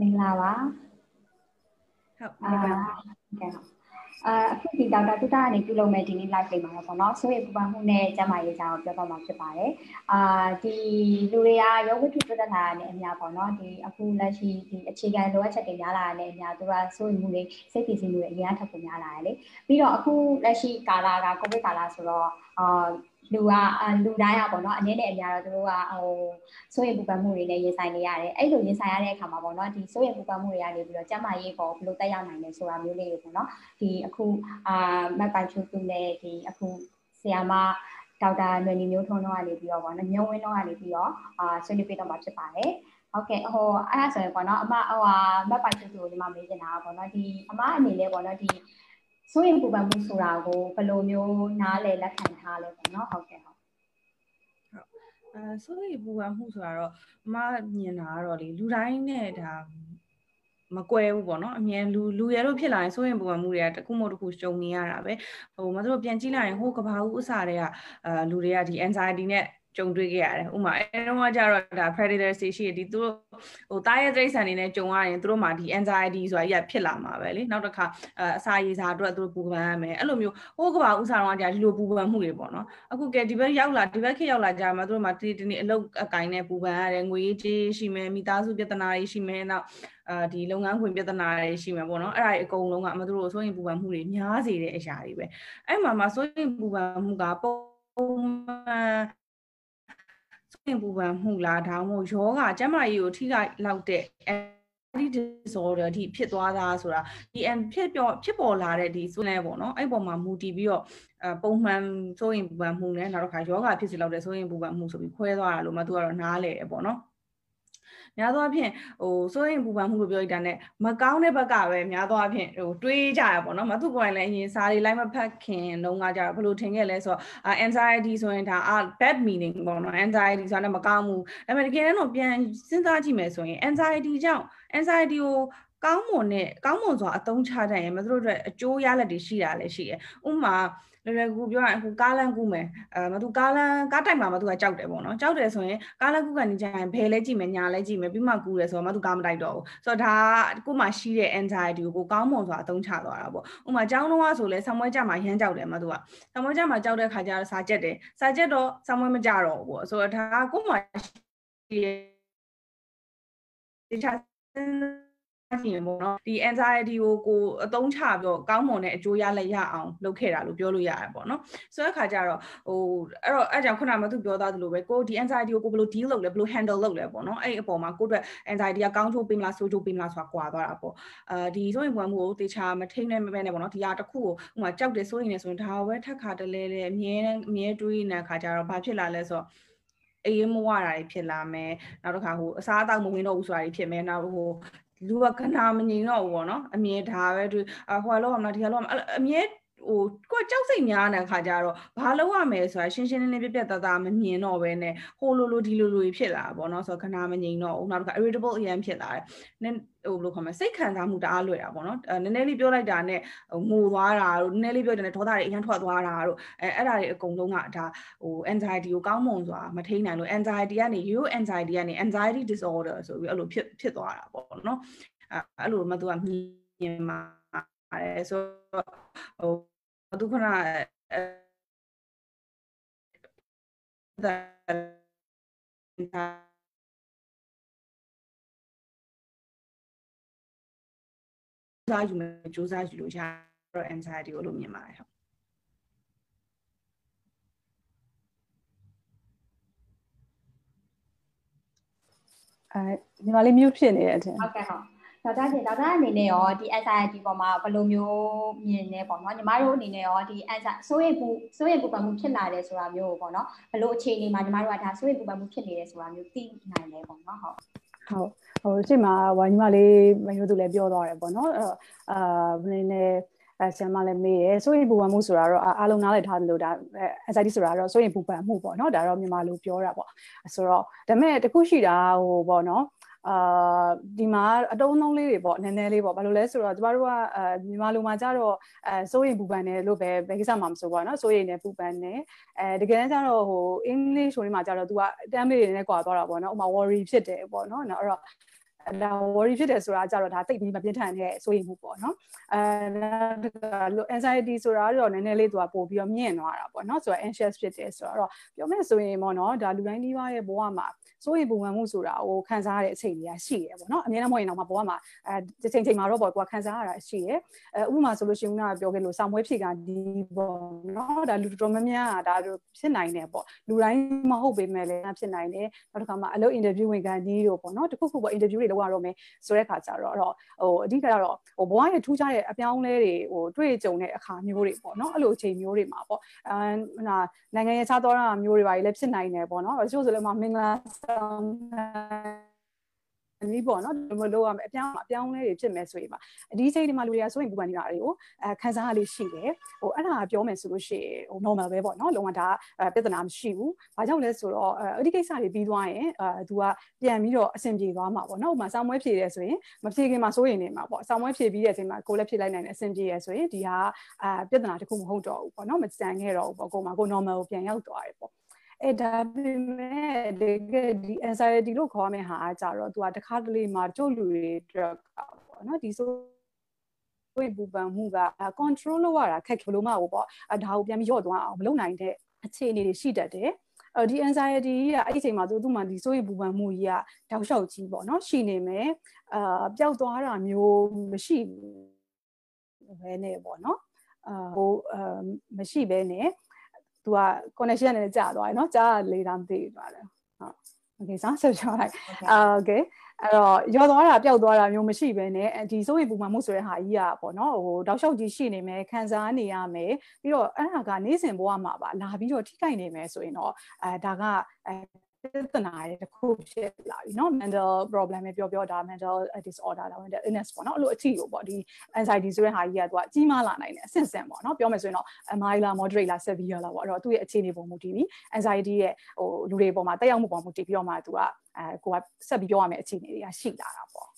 မင်္ဂလာပါဟုတ်မင်္ဂလာပါကဲအာအခုဒီဒေါက်တာတုတကနေပြုလုပ်မဲ့ဒီနေ့ live လေးမှာပေါ့နော်ဆိုရင်ပူပန်မှုနဲ့ကျန်းမာရေးအကြောင်းပြောတော့မှာဖြစ်ပါတယ်အာဒီလူတွေကရုပ်ဝတ္ထုပြဿနာနဲ့အများပေါ့နော်ဒီအခုလက်ရှိဒီအခြေခံလိုအပ်ချက်တွေများလာတာနဲ့အများသူကဆိုရင်မှုတွေစိတ်တည်စီမှုတွေအများထပ်ပုံများလာတယ်လေပြီးတော့အခုလက်ရှိကာလကကိုဗစ်ကာလဆိုတော့အာ လူကလူတိုင်းอ่ะပေါ့เนาะအနည်းနဲ့အများတော့သူတို့ကဟိုစိုးရိမ်ပူပန်မှုတွေနဲ့ရင်ဆိုင်နေရတယ်အဲ့လိုရင်ဆိုင်ရတဲ့အခါမှာပေါ့เนาะဒီစိုးရိမ်ပူပန်မှုတွေကနေပြီးတော့ကျန်းမာရေးပေါ်ဘယ်လိုတက်ရောက်နိုင်လဲဆိုတာမျိုးလေးတွေပေါ့เนาะဒီအခုအာမက်ပိုင်ချူသူနဲ့ဒီအခုဆီယာမဒေါက်တာနွေနီမျိုးထွန်းတော့ကနေပြီးတော့ပေါ့နော်ညုံဝင်းတော့ကနေပြီးတော့အာဆွေးနွေးပေးတော့မှာဖြစ်ပါတယ်ဟုတ်ကဲ့ဟိုအဲ့ဒါဆိုရင်ပေါ့နော်အမဟိုဟာမက်ပိုင်ချူသူကိုဒီမှာမေးချင်တာပေါ့နော်ဒီအမအနေနဲ့ပေါ့နော်ဒီ စိုးရင်ပူပန်မှုဆိုတာကိုဘယ်လိုမျိုးနားလည်လက်ခံထားလဲပေါ့နော်ဟုတ်ကဲ့ဟုတ်အဲစိုးရိမ်ပူပန်မှုဆိုတာတော့အမမြင်တာကတော့လေလူတိုင်းနဲ့ဒါမကွဲဘူးပေါ့နော်အမြဲလူလူရဲလို့ဖြစ်လာရင်စိုးရင်ပူပန်မှုတွေကတခုမှတခုရှုံနေရတာပဲဟိုမတို့ပြန်ကြည့်လိုက်ရင်ဟိုကဘာဦးအစားတွေကအာလူတွေကဒီ anxiety နဲ့ ကြုံတွေ့ခဲ့ရတယ်ဥမာအဲတော့ကကြတော့ဒါ predator တွေရှိတယ်ဒီသူတို့ဟိုတားရဲ့တိရစ္ဆာန်တွေနဲ့ကြုံရရင်သူတို့မှာဒီ anxiety ဆိုတာကြီးဖြစ်လာမှာပဲလေနောက်တစ်ခါအစာရေစာအတွက်သူတို့ပူပန်ရမယ်အဲ့လိုမျိုးဟိုကဘာဥစားတော့ကြာဒီလိုပူပန်မှုတွေပေါ့နော်အခုကဲဒီဘက်ရောက်လာဒီဘက်ခေတ်ရောက်လာကြမှာသူတို့မှာဒီဒီနေ့အလုပ်အကိုင်းနဲ့ပူပန်ရတယ်ငွေကြေးရှိမယ်မိသားစုပြဿနာတွေရှိမယ်နောက်အာဒီလုပ်ငန်းခွင်ပြဿနာတွေရှိမှာပေါ့နော်အဲ့ဒါတွေအကုန်လုံးကအမတို့ဆိုရင်ပူပန်မှုတွေများစေတဲ့အရာတွေပဲအဲ့မှာမှာဆိုရင်ပူပန်မှုကပုံမှန် င်ပူပန်မှုလားဒါမှမဟုတ်ယောဂကျန်းမာရေးကိုထိခိုက်လောက်တဲ့အဲ့ဒီ disorder အထိဖြစ်သွားတာဆိုတာဒီဖြစ်ပေါ်ဖြစ်ပေါ်လာတဲ့ဒီဆိုလဲပေါ့နော်အဲ့ပေါ်မှာမူတည်ပြီးတော့အပုံမှန်ဆိုရင်ပူပန်မှုနဲ့နောက်တစ်ခါယောဂဖြစ်စီလောက်တဲ့ဆိုရင်ပူပန်မှုဆိုပြီးခွဲသွားတာလို့မှသူကတော့နားလဲတယ်ပေါ့နော် များသောအားဖြင့်ဟိုစိုးရင်ပူပန်မှုလို့ပြောလိုက်တာ ਨੇ မကောင်းတဲ့ဘက်ကပဲများသောအားဖြင့်ဟိုတွေးကြရပေါ့နော်မသူကိုယ်တိုင်လည်းအရင်စာတွေလိုက်မဖတ်ခင်တုန်းကကြတော့ဘယ်လိုထင်ခဲ့လဲဆိုတော့ anxiety ဆိုရင်ဒါ bad meaning ပေါ့နော် anxiety ဆိုတာလည်းမကောင်းဘူးဒါပေမဲ့တကယ်တော့ပြန်စဉ်းစားကြည့်မယ်ဆိုရင် anxiety ကြောင့် anxiety ကိုကောင်းမွန်နဲ့ကောင်းမွန်စွာအသုံးချတတ်ရင်မသူတို့အတွက်အကျိုးရလဒ်တွေရှိတာလည်းရှိတယ်။ဥပမာ လွယ်လွယ်ကူပြောရရင်အခုကားလမ်းကူးမယ်အဲမသူကားလမ်းကားတိုက်မှာမသူကကြောက်တယ်ပေါ့နော်ကြောက်တယ်ဆိုရင်ကားလမ်းကူးကနေကြရင်ဘယ်လဲကြည့်မယ်ညာလဲကြည့်မယ်ပြီးမှကူးတယ်ဆိုတော့မသူကားမတိုက်တော့ဘူးဆိုတော့ဒါကိုမှရှိတဲ့ anxiety ကိုကိုကောင်းမွန်စွာအသုံးချသွားတာပေါ့ဥပမာကျောင်းတော့ဆိုလဲဆံမွဲကြမှာရမ်းကြောက်တယ်မသူကဆံမွဲကြမှာကြောက်တဲ့ခါကျတော့စာကြက်တယ်စာကြက်တော့ဆံမွဲမကြတော့ဘူးပေါ့ဆိုတော့ဒါကိုမှရှိတဲ့တခြား ကြည့်ရင်ပေါ့နော်ဒီ anxiety ကိုကိုအသုံးချပြီးတော့ကောင်းမွန်တဲ့အကျိုးရလက်ရအောင်လုပ်ခဲ့တာလို့ပြောလို့ရတယ်ပေါ့နော်ဆိုတဲ့အခါကျတော့ဟိုအဲ့တော့အဲ့ကြောင့်ခုနကမသူပြောသားသလိုပဲကိုဒီ anxiety ကိုကိုဘယ်လို deal လုပ်လဲဘယ်လို handle လုပ်လဲပေါ့နော်အဲ့အပေါ်မှာကိုအတွက် anxiety ကကောင်းချိုးပေးမလားဆိုးချိုးပေးမလားဆိုတာကွာသွားတာပေါ့အာဒီဆိုရင်ဘွမ်မှုကိုတေချာမထိန်းနိုင်မပဲနဲ့ပေါ့နော်ဒီဟာတစ်ခုကိုဥမာကြောက်တယ်ဆိုရင်လည်းဆိုရင်ဒါပဲထက်ခါတလဲလဲအမြဲအမြဲတွေးနေတဲ့အခါကျတော့ဘာဖြစ်လာလဲဆိုတော့အေးမဝတာတွေဖြစ်လာမယ်နောက်တစ်ခါဟိုအစားအသောက်မဝင်တော့ဘူးဆိုတာတွေဖြစ်မယ်နောက်ဟို လူကခဏမငြိမ်တော့ဘူးပေါ့နော်အမြဲဒါပဲသူဟိုလောကမလားဒီလောကအမြဲ ဟိုကိုကြောက်စိတ်များတဲ့ခါကျတော့ဘာလုပ်ရမလဲဆိုတာရှင်းရှင်းလင်းလင်းပြပြသားသားမမြင်တော့ဘဲနဲ့ဟိုလိုလိုဒီလိုလိုဖြစ်လာပေါ့နော်ဆိုတော့ခဏမငြိမ်တော့ဘူးနောက်တစ်ခါ irritable အရင်ဖြစ်လာတယ်နည်းဟိုဘယ်လိုခေါ်မလဲစိတ်ခံစားမှုတအားလွယ်တာပေါ့နော်နည်းနည်းလေးပြောလိုက်တာနဲ့ဟိုငိုသွားတာတို့နည်းနည်းလေးပြောတဲ့ဒေါသတွေအရင်ထွက်သွားတာတို့အဲအဲ့ဒါတွေအကုန်လုံးကဒါဟို anxiety ကိုကောင်းမွန်စွာမထိန်းနိုင်လို့ anxiety ကနေ you anxiety ကနေ anxiety disorder ဆိုပြီးအဲ့လိုဖြစ်ဖြစ်သွားတာပေါ့နော်အဲ့လိုမှသူကမြင်ပါတယ်ဆိုဟို သူခဏဒါစားယူမယ်စူးစမ်းယူလို့ရတော့ anxiety ကိုလို့မြင်ပါတယ်ဟုတ်အဲဒီမှာလေး mute ဖြစ်နေတဲ့အထင်ဟုတ်ကဲ့ဟုတ် ဒေါက်တာရှင်ဒေါက်တာအနေနဲ့ရောဒီ anxiety ပေါ်မှာဘယ်လိုမျိုးမြင်နေပေါ့နော်ညီမတို့အနေနဲ့ရောဒီ anxiety စိုးရိမ်ပူစိုးရိမ်ပူပန်မှုဖြစ်လာတယ်ဆိုတာမျိုးပေါ့နော်ဘယ်လိုအခြေအနေမှာညီမတို့ကဒါစိုးရိမ်ပူပန်မှုဖြစ်နေတယ်ဆိုတာမျိုးသိနိုင်လဲပေါ့နော်ဟုတ်ဟုတ်ဟိုဒီမှာဝိုင်းညီမလေးမယိုသူလည်းပြောသွားတယ်ပေါ့နော်အဲ့တော့အာဘယ်နေလဲအဲဆရာမလည်းမေးတယ်ဆိုရင်ပူပန်မှုဆိုတာတော့အားလုံးနားလည်ထားတယ်လို့ဒါ anxiety ဆိုတာတော့ဆိုရင်ပူပန်မှုပေါ့နော်ဒါတော့မြန်မာလိုပြောတာပေါ့ဆိုတော့ဒါပေမဲ့တခုရှိတာဟိုပေါ့နော် အာဒီမှာအတုံးတုံးလေးတွေပေါ့နည်းနည်းလေးပေါ့ဘာလို့လဲဆိုတော့ကျမတို့ကအာမြန်မာလူမှာကြတော့အဲစိုးရင်ပူပန်တယ်လို့ပဲဘယ်ကိစ္စမှမဆိုပါတော့စိုးရင်နဲ့ပူပန်တယ်အဲတကယ်ကြတော့ဟိုအင်္ဂလိပ်ဆိုရင်မှာကြတော့ तू ကတမ်းလေးတွေနဲ့ကွာသွားတာပေါ့နော်ဥမာ worry ဖြစ်တယ်ပေါ့နော်နော်အဲ့တော့ ဒါ worry ဖြစ်တယ်ဆိုတာကြတော့ဒါတိတ်ပြီးမပြင်းထန်တဲ့စိုးရိမ်မှုပေါ့နော်အဲ anxiety ဆိုတာတော့နည်းနည်းလေးသူကပို့ပြီးတော့မြင့်သွားတာပေါ့နော်ဆိုတော့ anxious ဖြစ်တယ်ဆိုတော့ပြောမယ်ဆိုရင်ပေါ့နော်ဒါလူတိုင်းဒီပါရဲ့ဘဝမှာစိုးရိမ်ပူပန်မှုဆိုတာဟိုခံစားရတဲ့အချိန်တွေကရှိတယ်ပေါ့နော်အများနဲ့မဟုတ်ရင်တော့ဘဝမှာအဲချိန်ချိန်မှာတော့ပေါ့ကွာခံစားရတာရှိတယ်အဲဥပမာဆိုလို့ရှိရင်ကပြောခဲ့လို့စာမွေးဖြေကဒီပေါ့နော်ဒါလူတော်များများဒါဖြစ်နိုင်တယ်ပေါ့လူတိုင်းမဟုတ်ပေမဲ့လည်းဖြစ်နိုင်တယ်နောက်တစ်ခါမှာအလုပ် interview ဝင်ကန်ကြီးတို့ပေါ့နော်တခုခုပေါ့ interview တွေလုပ်ရတော့မယ်ဆိုတဲ့ခါကျတော့ဟိုအဓိကတော့ဟိုဘဝရဲ့ထူးခြားတဲ့အပြောင်းလဲတွေဟိုတွေ့ကြုံတဲ့အခါမျိုးတွေပေါ့နော်အဲ့လိုအချိန်မျိုးတွေမှာပေါ့အဲနိုင်ငံရေးခြားသောတာမျိုးတွေပါလည်းဖြစ်နိုင်တယ်ပေါ့နော်တချို့ဆိုလည်းမင်္ဂလာဆောင် နီးပေါ့နော်ဒီလိုလုပ်ရမယ်အပြောင်းအပြောင်းလဲတွေဖြစ်မယ်ဆိုရင်ပါဒီချိန်ဒီမှာလူတွေကဆိုရင်ပူပန်နေတာတွေကိုအဲခံစားရလေးရှိတယ်ဟိုအဲ့ဒါပြောမယ်ဆိုလို့ရှိရင်ဟို normal ပဲပေါ့နော်လုံးဝဒါပြဿနာမရှိဘူးဘာကြောင့်လဲဆိုတော့အဲ့ဒီကိစ္စတွေပြီးသွားရင်အဲ तू ကပြန်ပြီးတော့အဆင်ပြေသွားမှာပေါ့နော်ဥပမာဆောင်းမွဲဖြေတယ်ဆိုရင်မဖြေခင်မှာစိုးရင်နေမှာပေါ့ဆောင်းမွဲဖြေပြီးတဲ့အချိန်မှာကိုလည်းဖြေလိုက်နိုင်တယ်အဆင်ပြေရဆိုရင်ဒီဟာအာပြဿနာတစ်ခုမဟုတ်တော့ဘူးပေါ့နော်မကြံခဲ့တော့ဘူးပေါ့ကိုမှကို normal ကိုပြန်ရောက်သွားတယ်ပေါ့ အဲဒါပေမဲ့တကယ်ဒီ anxiety လို့ခေါ်မယ့်ဟာအကြတော့ तू ကတခါတလေမှာကျုပ်လူတွေအတွက်ကပေါ့နော်ဒီဆိုဝိပူပန်မှုက control လုပ်ရတာခက်ခလို့မဟုတ်ပေါ့အဒါကိုပြန်ပြီးရော့သွားအောင်မလုပ်နိုင်တဲ့အခြေအနေတွေရှိတတ်တယ်အော်ဒီ anxiety ကြီးကအဲ့ဒီအချိန်မှာသူသူ့မှာဒီစိုးရိမ်ပူပန်မှုကြီးကတောက်လျှောက်ကြီးပေါ့နော်ရှိနေမယ်အာပျောက်သွားတာမျိုးမရှိဘူးဘဲနဲ့ပေါ့နော်အာဟိုအာမရှိဘဲနဲ့ သူက connection နဲ့ကြာသွားတယ်เนาะကြာလေတာမသိသွားတယ်ဟုတ် okay ဆောင်းဆက်ပြောလိုက်အာ okay အဲ့တော့ရောသွားတာပျောက်သွားတာမျိုးမရှိဘဲနဲ့ဒီစိုးရိမ်ပူပန်မှုဆိုတဲ့ဟာကြီးอ่ะပေါ့နော်ဟိုတောက်လျှောက်ကြီးရှိနေမယ်ခံစားနေရမယ်ပြီးတော့အဲ့ဒါကနေ့စဉ်ဘဝမှာပါလာပြီးတော့ထိခိုက်နေမယ်ဆိုရင်တော့အဲဒါကအဲ ပြဿနာတွေတစ်ခုဖြစ်လာပြီเนาะ mental problem ပဲပြောပြောဒါ mental disorder ဒါ mental illness ပေါ့เนาะအဲ့လိုအထီကိုပေါ့ဒီ anxiety ဆိုတဲ့ဟာကြီးကသူကကြီးမားလာနိုင်တယ်အဆင့်ဆင့်ပေါ့เนาะပြောမယ်ဆိုရင်တော့ mild လား moderate လား severe လားပေါ့အဲ့တော့သူ့ရဲ့အခြေအနေပုံမူတည်ပြီး anxiety ရဲ့ဟိုလူတွေပေါ်မှာတက်ရောက်မှုပုံမူတည်ပြီးတော့မှသူကအဲကိုကဆက်ပြီးပြောရမယ့်အခြေအနေတွေကရှိလာတာပေါ့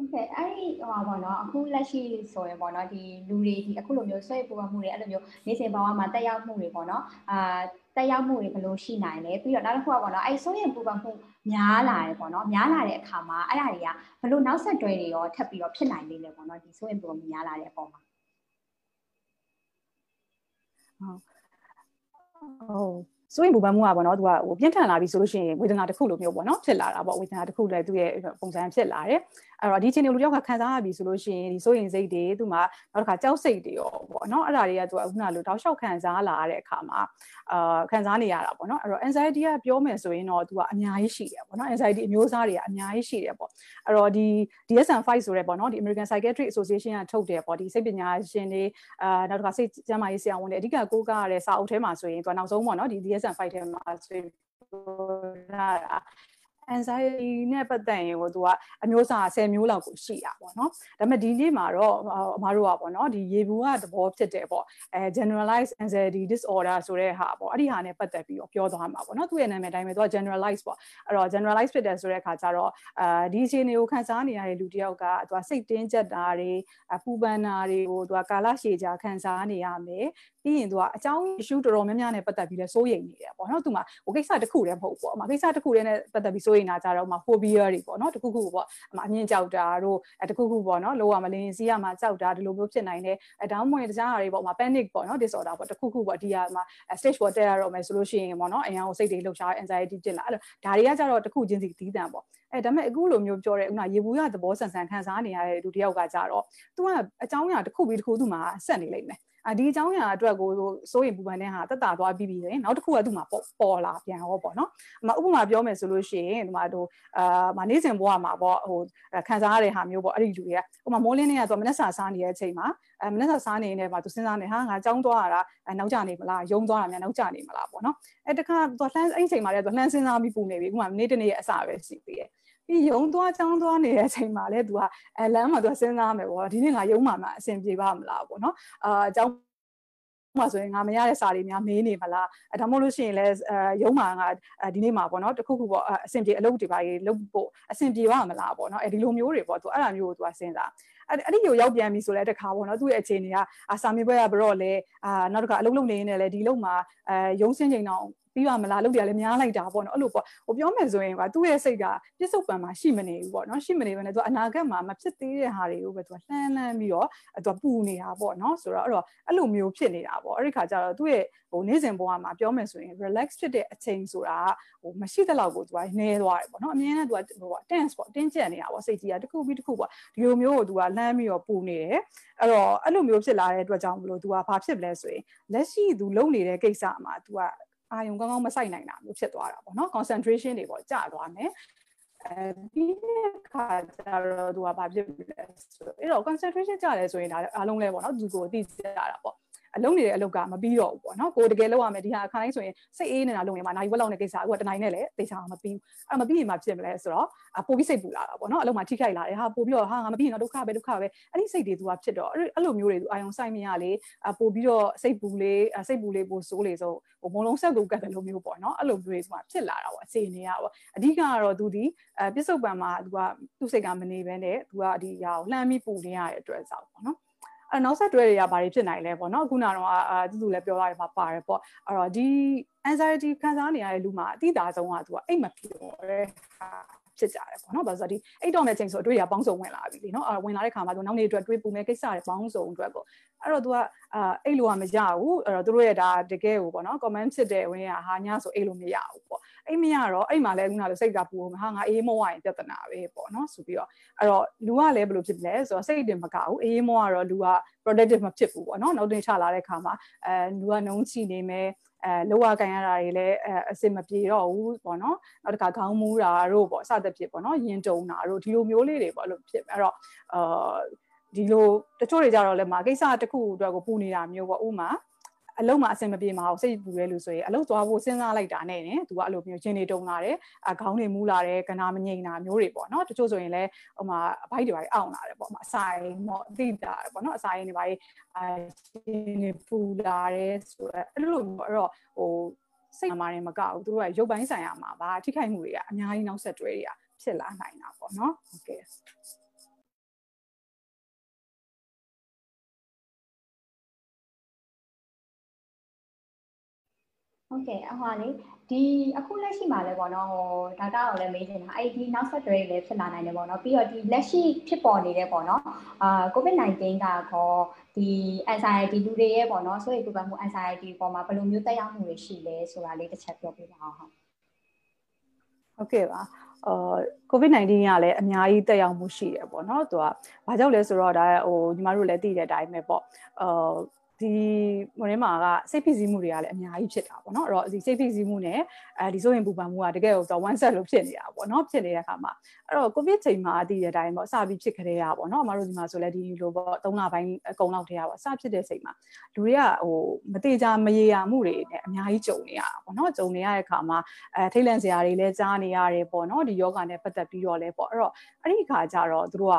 ဟုတ်ကဲ့အဲ့ဒီဟိုပါပေါ့နော်အခုလက်ရှိဆိုရင်ပေါ့နော်ဒီလူတွေဒီအခုလိုမျိုးဆွဲပူပန်မှုတွေအဲ့လိုမျိုးနေစဉ်ဘဝမှာတက်ရောက်မှုတွေပေါ့နော်အာတက်ရောက်မှုတွေဘယ်လိုရှိနိုင်လဲပြီးတော့နောက်တစ်ခုကပေါ့နော်အဲ့ဆွဲရင်ပူပန်မှုများလာတယ်ပေါ့နော်များလာတဲ့အခါမှာအဲ့ဒါတွေကဘယ်လိုနောက်ဆက်တွဲတွေရောထပ်ပြီးတော့ဖြစ်နိုင်နေလဲပေါ့နော်ဒီဆွဲရင်ပူပန်မှုများလာတဲ့အပေါ်မှာဟုတ်ဟုတ် စိုးရင်ပူပန်မှုကပေါ့နော်သူကဟိုပြင်းထန်လာပြီဆိုလို့ရှိရင်ဝေဒနာတစ်ခုလိုမျိုးပေါ့နော်ဖြစ်လာတာပေါ့ဝေဒနာတစ်ခုလည်းသူ့ရဲ့ပုံစံဖြစ်လာတယ်အဲ့တော့ဒီချိန်တွေလူတယောက်ကခံစားရပြီဆိုလို့ရှိရင်ဒီစိုးရင်စိတ်တွေသူ့မှာနောက်တစ်ခါကြောက်စိတ်တွေရောပေါ့နော်အဲ့ဒါတွေကသူကခုနလိုတောက်လျှောက်ခံစားလာရတဲ့အခါမှာအာခံစားနေရတာပေါ့နော်အဲ့တော့ anxiety ကပြောမယ်ဆိုရင်တော့သူကအများကြီးရှိတယ်ပေါ့နော် anxiety အမျိုးအစားတွေကအများကြီးရှိတယ်ပေါ့အဲ့တော့ဒီ DSM-5 ဆိုတဲ့ပေါ့နော်ဒီ American Psychiatric Association ကထုတ်တယ်ပေါ့ဒီစိတ်ပညာရှင်တွေအာနောက်တစ်ခါစိတ်ကျန်းမာရေးဆရာဝန်တွေအဓိကကိုးကားရတဲ့စာအုပ်ထဲမှာဆိုရင်သူကနောက်ဆုံးပေါ့နော်ဒီ DSM-5 ထဲမှာဆိုရင် anxiety နဲ့ပတ်သက်ရင်ကိုသူကအမျိုးအစား10မျိုးလောက်ကိုရှိတာပေါ့နော်ဒါပေမဲ့ဒီနေ့မှာတော့အမတို့ကပေါ့နော်ဒီရေဘူးကသဘောဖြစ်တယ်ပေါ့အဲ generalized anxiety disorder ဆိုတဲ့ဟာပေါ့အဲ့ဒီဟာနဲ့ပတ်သက်ပြီးတော့ပြောသွားမှာပေါ့နော်သူ့ရဲ့နာမည်တိုင်းပဲသူက generalized ပေါ့အဲ့တော့ generalized ဖြစ်တယ်ဆိုတဲ့အခါကျတော့အာဒီအခြေအနေကိုခံစားနေရတဲ့လူတယောက်ကသူကစိတ်တင်းကျပ်တာတွေပူပန်တာတွေကိုသူကကာလရှည်ကြာခံစားနေရမယ်ပြီးရင်သူကအကြောင်း issue တော်တော်များများနဲ့ပတ်သက်ပြီးလဲစိုးရိမ်နေတယ်ပေါ့နော်သူမှဟိုကိစ္စတစ်ခုတည်းမဟုတ်ဘူးပေါ့အမကိစ္စတစ်ခုတည်းနဲ့ပတ်သက်ပြီးစိုးရိမ်နေတာကြတော့မှ phobia တွေပေါ့နော်တစ်ခုခုပေါ့အမအမြင့်ကြောက်တာတို့အဲတစ်ခုခုပေါ့နော်လောကမလင်းစီးရမှာကြောက်တာဒီလိုမျိုးဖြစ်နိုင်တယ်အဲတောင်းမွေတခြားဟာတွေပေါ့မှာ panic ပေါ့နော် disorder ပေါ့တစ်ခုခုပေါ့ဒီဟာမှာ stage ပေါ်တက်ရတော့မယ်ဆိုလို့ရှိရင်ပေါ့နော်အရင်ကစိတ်တွေလှုပ်ရှား anxiety ဖြစ်လာအဲ့လိုဒါတွေကကြတော့တစ်ခုချင်းစီတီးတန်ပေါ့အဲဒါပေမဲ့အခုလိုမျိုးပြောတဲ့ဥနာရေဘူးရသဘောဆန်ဆန်ခံစားနေရတဲ့လူတယောက်ကကြတော့ तू ကအကြောင်းအရာတစ်ခုပြီးတစ်ခုသူ့မှာဆက်နေလိမ့်မယ် အဒီအကြောင်းအရာအတွက်ကိုစိုးရင်ပူပန်တဲ့ဟာတက်တာသွားပြီးပြီးရင်နောက်တစ်ခုကသူ့မှာပေါ်ပေါ်လာပြန်ဟောပေါ့နော်အမဥပမာပြောမယ်ဆိုလို့ရှိရင်ဒီမှာတို့အာမနေ့စဉ်ဘဝမှာပေါ့ဟိုခံစားရတဲ့ဟာမျိုးပေါ့အဲ့ဒီလူတွေကဥပမာမိုးလင်းတွေကသူမနေ့စာစားနေတဲ့အချိန်မှာအဲမနေ့စာစားနေနေမှာသူစဉ်းစားနေဟာငါကြောင်းသွားရတာနောက်ကျနေမလားယုံသွားတာများနောက်ကျနေမလားပေါ့နော်အဲတခါသူလှမ်းအဲ့ဒီအချိန်မှာလည်းသူလှမ်းစဉ်းစားပြီးပူနေပြီဥပမာနေ့တနေ့ရဲ့အစပဲရှိသေးတယ် ပြီးယုံသွားချောင်းသွားနေတဲ့အချိန်မှာလည်း तू ကအဲလမ်းမှာ तू စဉ်းစားမယ်ပေါ့ဒီနေ့ငါယုံမှာမှအဆင်ပြေပါမလားပေါ့နော်အာအကြောင်းမှာဆိုရင်ငါမရတဲ့စာတွေများမေးနေမလားအဲဒါမှမဟုတ်လို့ရှိရင်လည်းအဲရုံးမှာငါဒီနေ့မှာပေါ့နော်တခုခုပေါ့အဆင်ပြေအလုပ်တွေပါရေးလုပ်ဖို့အဆင်ပြေပါမလားပေါ့နော်အဲဒီလိုမျိုးတွေပေါ့သူအဲ့ဒါမျိုးကိုသူကစဉ်းစားအဲ့ဒီကိုရောက်ပြန်ပြီဆိုလဲတခါပေါ့နော်သူ့ရဲ့အခြေအနေကအာစာမေးပွဲကဘရော့လဲအာနောက်တစ်ခါအလုံးလုံးနေနေလဲဒီလုံးမှာအဲရုံးစင်းချိန်တော့ပြီးပါမလားလုပ်တယ်လည်းများလိုက်တာပေါ့နော်အဲ့လိုပေါ့ဟိုပြောမယ်ဆိုရင်ကသူ့ရဲ့စိတ်ကပြစ္ဆုတ်ပံမှာရှိမနေဘူးပေါ့နော်ရှိမနေဘဲနဲ့သူအနာဂတ်မှာမဖြစ်သေးတဲ့ဟာတွေကိုပဲသူလှမ်းလှမ်းပြီးတော့သူပူနေတာပေါ့နော်ဆိုတော့အဲ့တော့အဲ့လိုမျိုးဖြစ်နေတာပေါ့အဲ့ဒီခါကျတော့သူ့ရဲ့ဟိုနေ့စဉ်ဘဝမှာပြောမယ်ဆိုရင် relax ဖြစ်တဲ့အချိန်ဆိုတာဟိုမရှိတဲ့လောက်ကိုသူကနှဲသွားတယ်ပေါ့နော်အမြဲတမ်းသူကဟို tense ပေါ့တင်းကျပ်နေတာပေါ့စိတ်ကြီးကတစ်ခုပြီးတစ်ခုပေါ့ဒီလိုမျိုးကိုသူကလှမ်းပြီးတော့ပူနေတယ်အဲ့တော့အဲ့လိုမျိုးဖြစ်လာတဲ့အတွက်ကြောင့်မလို့သူကဘာဖြစ်လဲဆိုရင်လက်ရှိသူလုပ်နေတဲ့ကိစ္စမှာသူက အာယုံကောင်းကောင်းမဆိုင်နိုင်တာမျိုးဖြစ်သွားတာပေါ့နော် concentration တွေပေါ့ကျသွားမယ်အဲဒီခါကျတော့သူကဘာဖြစ်လဲဆိုတော့အဲ့တော့ concentration ကျတယ်ဆိုရင်ဒါအားလုံးလဲပေါ့နော်သူကိုသိကြတာပေါ့ အလုံးနေတဲ့အလုပ်ကမပြီးတော့ဘူးပေါ့နော်ကိုတကယ်လုပ်ရမယ်ဒီဟာအခါတိုင်းဆိုရင်စိတ်အေးနေတာလုပ်နေမှာနိုင်ဝက်လောက်နေကိစ္စအခုကတနိုင်နဲ့လည်းတေချာမပြီးဘူးအဲ့မပြီးရင်မှဖြစ်မလဲဆိုတော့ပိုပြီးစိတ်ပူလာတာပေါ့နော်အလုံးမှာထိခိုက်လာတယ်ဟာပိုပြီးတော့ဟာငါမပြီးရင်တော့ဒုက္ခပဲဒုက္ခပဲအဲ့ဒီစိတ်တွေသူကဖြစ်တော့အဲ့လိုမျိုးတွေသူအာယုံဆိုင်မရလေပိုပြီးတော့စိတ်ပူလေးစိတ်ပူလေးပိုဆိုးလေဆိုဟိုမလုံးဆက်ကူကတ်တယ်လို့မျိုးပေါ့နော်အဲ့လိုမျိုးတွေသူကဖြစ်လာတာပေါ့အခြေအနေကပေါ့အဓိကကတော့သူဒီအဲပစ္စုပန်မှာသူကသူ့စိတ်ကမနေဘဲနဲ့သူကဒီဟာကိုလှမ်းပြီးပူနေရတဲ့အတွက်ကြောင့်ပေါ့နော် အဲ့နောက်ဆက်တွဲတွေကဘာတွေဖြစ်နိုင်လဲပေါ့နော်ခုနကတော့အာသူသူလည်းပြောရတယ်မှာပါတယ်ပေါ့အဲ့တော့ဒီ anxiety ခံစားနေရတဲ့လူမှာအတိအသာဆုံးကသူကအိတ်မပြောတဲ့ဟာ ဖြစ်ကြတယ်ပေါ့နော်။ဘာလို့ဆိုတော့ဒီအိတ်တော်မဲ့ချိန်ဆိုအတွေ့အကြုံပေါင်းစုံဝင်လာပြီလေနော်။အဲဝင်လာတဲ့ခါမှာသူနောက်နေ့အတွက်တွေးပူမဲ့ကိစ္စတွေပေါင်းစုံအတွက်ပေါ့။အဲ့တော့ तू ကအာအိတ်လိုကမရဘူး။အဲ့တော့သူတို့ရဲ့ဒါတကယ်ကိုပေါ့နော် comment ဖြစ်တဲ့ဝင်ကဟာညဆိုအိတ်လိုမရဘူးပေါ့။အိတ်မရတော့အိတ်မှာလည်းခုနလိုစိတ်ကပူအောင်ဟာငါအေးမောရရင်ပြဿနာပဲပေါ့နော်ဆိုပြီးတော့အဲ့တော့လူကလည်းဘယ်လိုဖြစ်လဲဆိုတော့စိတ်တင်မကဘူးအေးမောကတော့လူက productive မဖြစ်ဘူးပေါ့နော်။နောက်တင်ချလာတဲ့ခါမှာအဲလူကနှုံးချနေမယ်အဲလောရကန်ရတာတွေလည်းအဲအစင်မပြေတော့ဘူးပေါ့နော်နောက်တစ်ခါခေါင်းမူးတာတို့ပေါ့စသဖြင့်ပေါ့နော်ရင်တုံတာတို့ဒီလိုမျိုးလေးတွေပေါ့လို့ဖြစ်အဲ့တော့အာဒီလိုတချို့တွေကြတော့လည်းမှာကိစ္စတစ်ခုအတွက်ကိုပူနေတာမျိုးပေါ့ဥမာ အလုံးမှာအဆင်မပြေမှာအောင်စိတ်ပူရဲလို့ဆိုရင်အလုံးသွားဖို့စဉ်းစားလိုက်တာနဲ့ねသူကအဲ့လိုမျိုးချင်းတွေတုံလာတယ်အခေါင်းတွေမူးလာတယ်ကနာမငိမ့်တာမျိုးတွေပေါ့နော်တချို့ဆိုရင်လည်းဟိုမှာအဖိုက်တွေပါအောင့်လာတယ်ပေါ့အဆိုင်ပေါ့သိတာပေါ့နော်အဆိုင်တွေပါအဲချင်းတွေပူလာတယ်ဆိုတော့အဲ့လိုပေါ့အဲ့တော့ဟိုစိတ်မှာနေမကဘူးသူတို့ကရုပ်ပိုင်းဆိုင်ရာမှာပါထိခိုက်မှုတွေကအများကြီးနောက်ဆက်တွဲတွေကဖြစ်လာနိုင်တာပေါ့နော်ဟုတ်ကဲ့ ဟုတ်ကဲ့အဟွာလေဒီအခုလက်ရှိမှာလည်းပေါ့နော်ဟိုဒါကတော့လည်းမေးနေတာအဲ့ဒီနောက်ဆက်တွဲတွေလည်းဖြစ်လာနိုင်တယ်ပေါ့နော်ပြီးတော့ဒီလက်ရှိဖြစ်ပေါ်နေတဲ့ပေါ့နော်အာ COVID-19 ကခေါ်ဒီ anxiety လူတွေရဲ့ပေါ့နော်ဆိုရင်ပူပန်မှု anxiety ပေါ်မှာဘယ်လိုမျိုးတက်ရောက်မှုတွေရှိလဲဆိုတာလေးတစ်ချက်ပြောပြပါအောင်ဟုတ်ဟုတ်ကဲ့ပါအာ COVID-19 ကလည်းအများကြီးတက်ရောက်မှုရှိတယ်ပေါ့နော်သူကဘာကြောင့်လဲဆိုတော့ဒါဟိုညီမတို့လည်းသိတဲ့အတိုင်းပဲပေါ့အာ ဒီဟိုထဲမှာကစိတ်ဖိစီးမှုတွေကလည်းအများကြီးဖြစ်တာပေါ့နော်အဲ့တော့ဒီစိတ်ဖိစီးမှုနဲ့အဲဒီဆိုရင်ပူပန်မှုကတကယ်တော့ one set လို့ဖြစ်နေတာပေါ့နော်ဖြစ်နေတဲ့အခါမှာအဲ့တော့ covid ချိန်မှာအတည်တဲ့အတိုင်းပေါ့စပြီးဖြစ်ခရဲရပေါ့နော်အမတို့ဒီမှာဆိုလဲဒီလိုပေါ့၃လပိုင်းအကုန်လောက်တည်းရပေါ့စဖြစ်တဲ့ချိန်မှာလူတွေကဟိုမတေချာမရေရာမှုတွေနဲ့အများကြီးကြုံနေရတာပေါ့နော်ကြုံနေရတဲ့အခါမှာအဲထိတ်လန့်စရာတွေလည်းကြားနေရတယ်ပေါ့နော်ဒီယောဂနဲ့ပတ်သက်ပြီးတော့လဲပေါ့အဲ့တော့အဲ့ဒီအခါကျတော့သူတို့က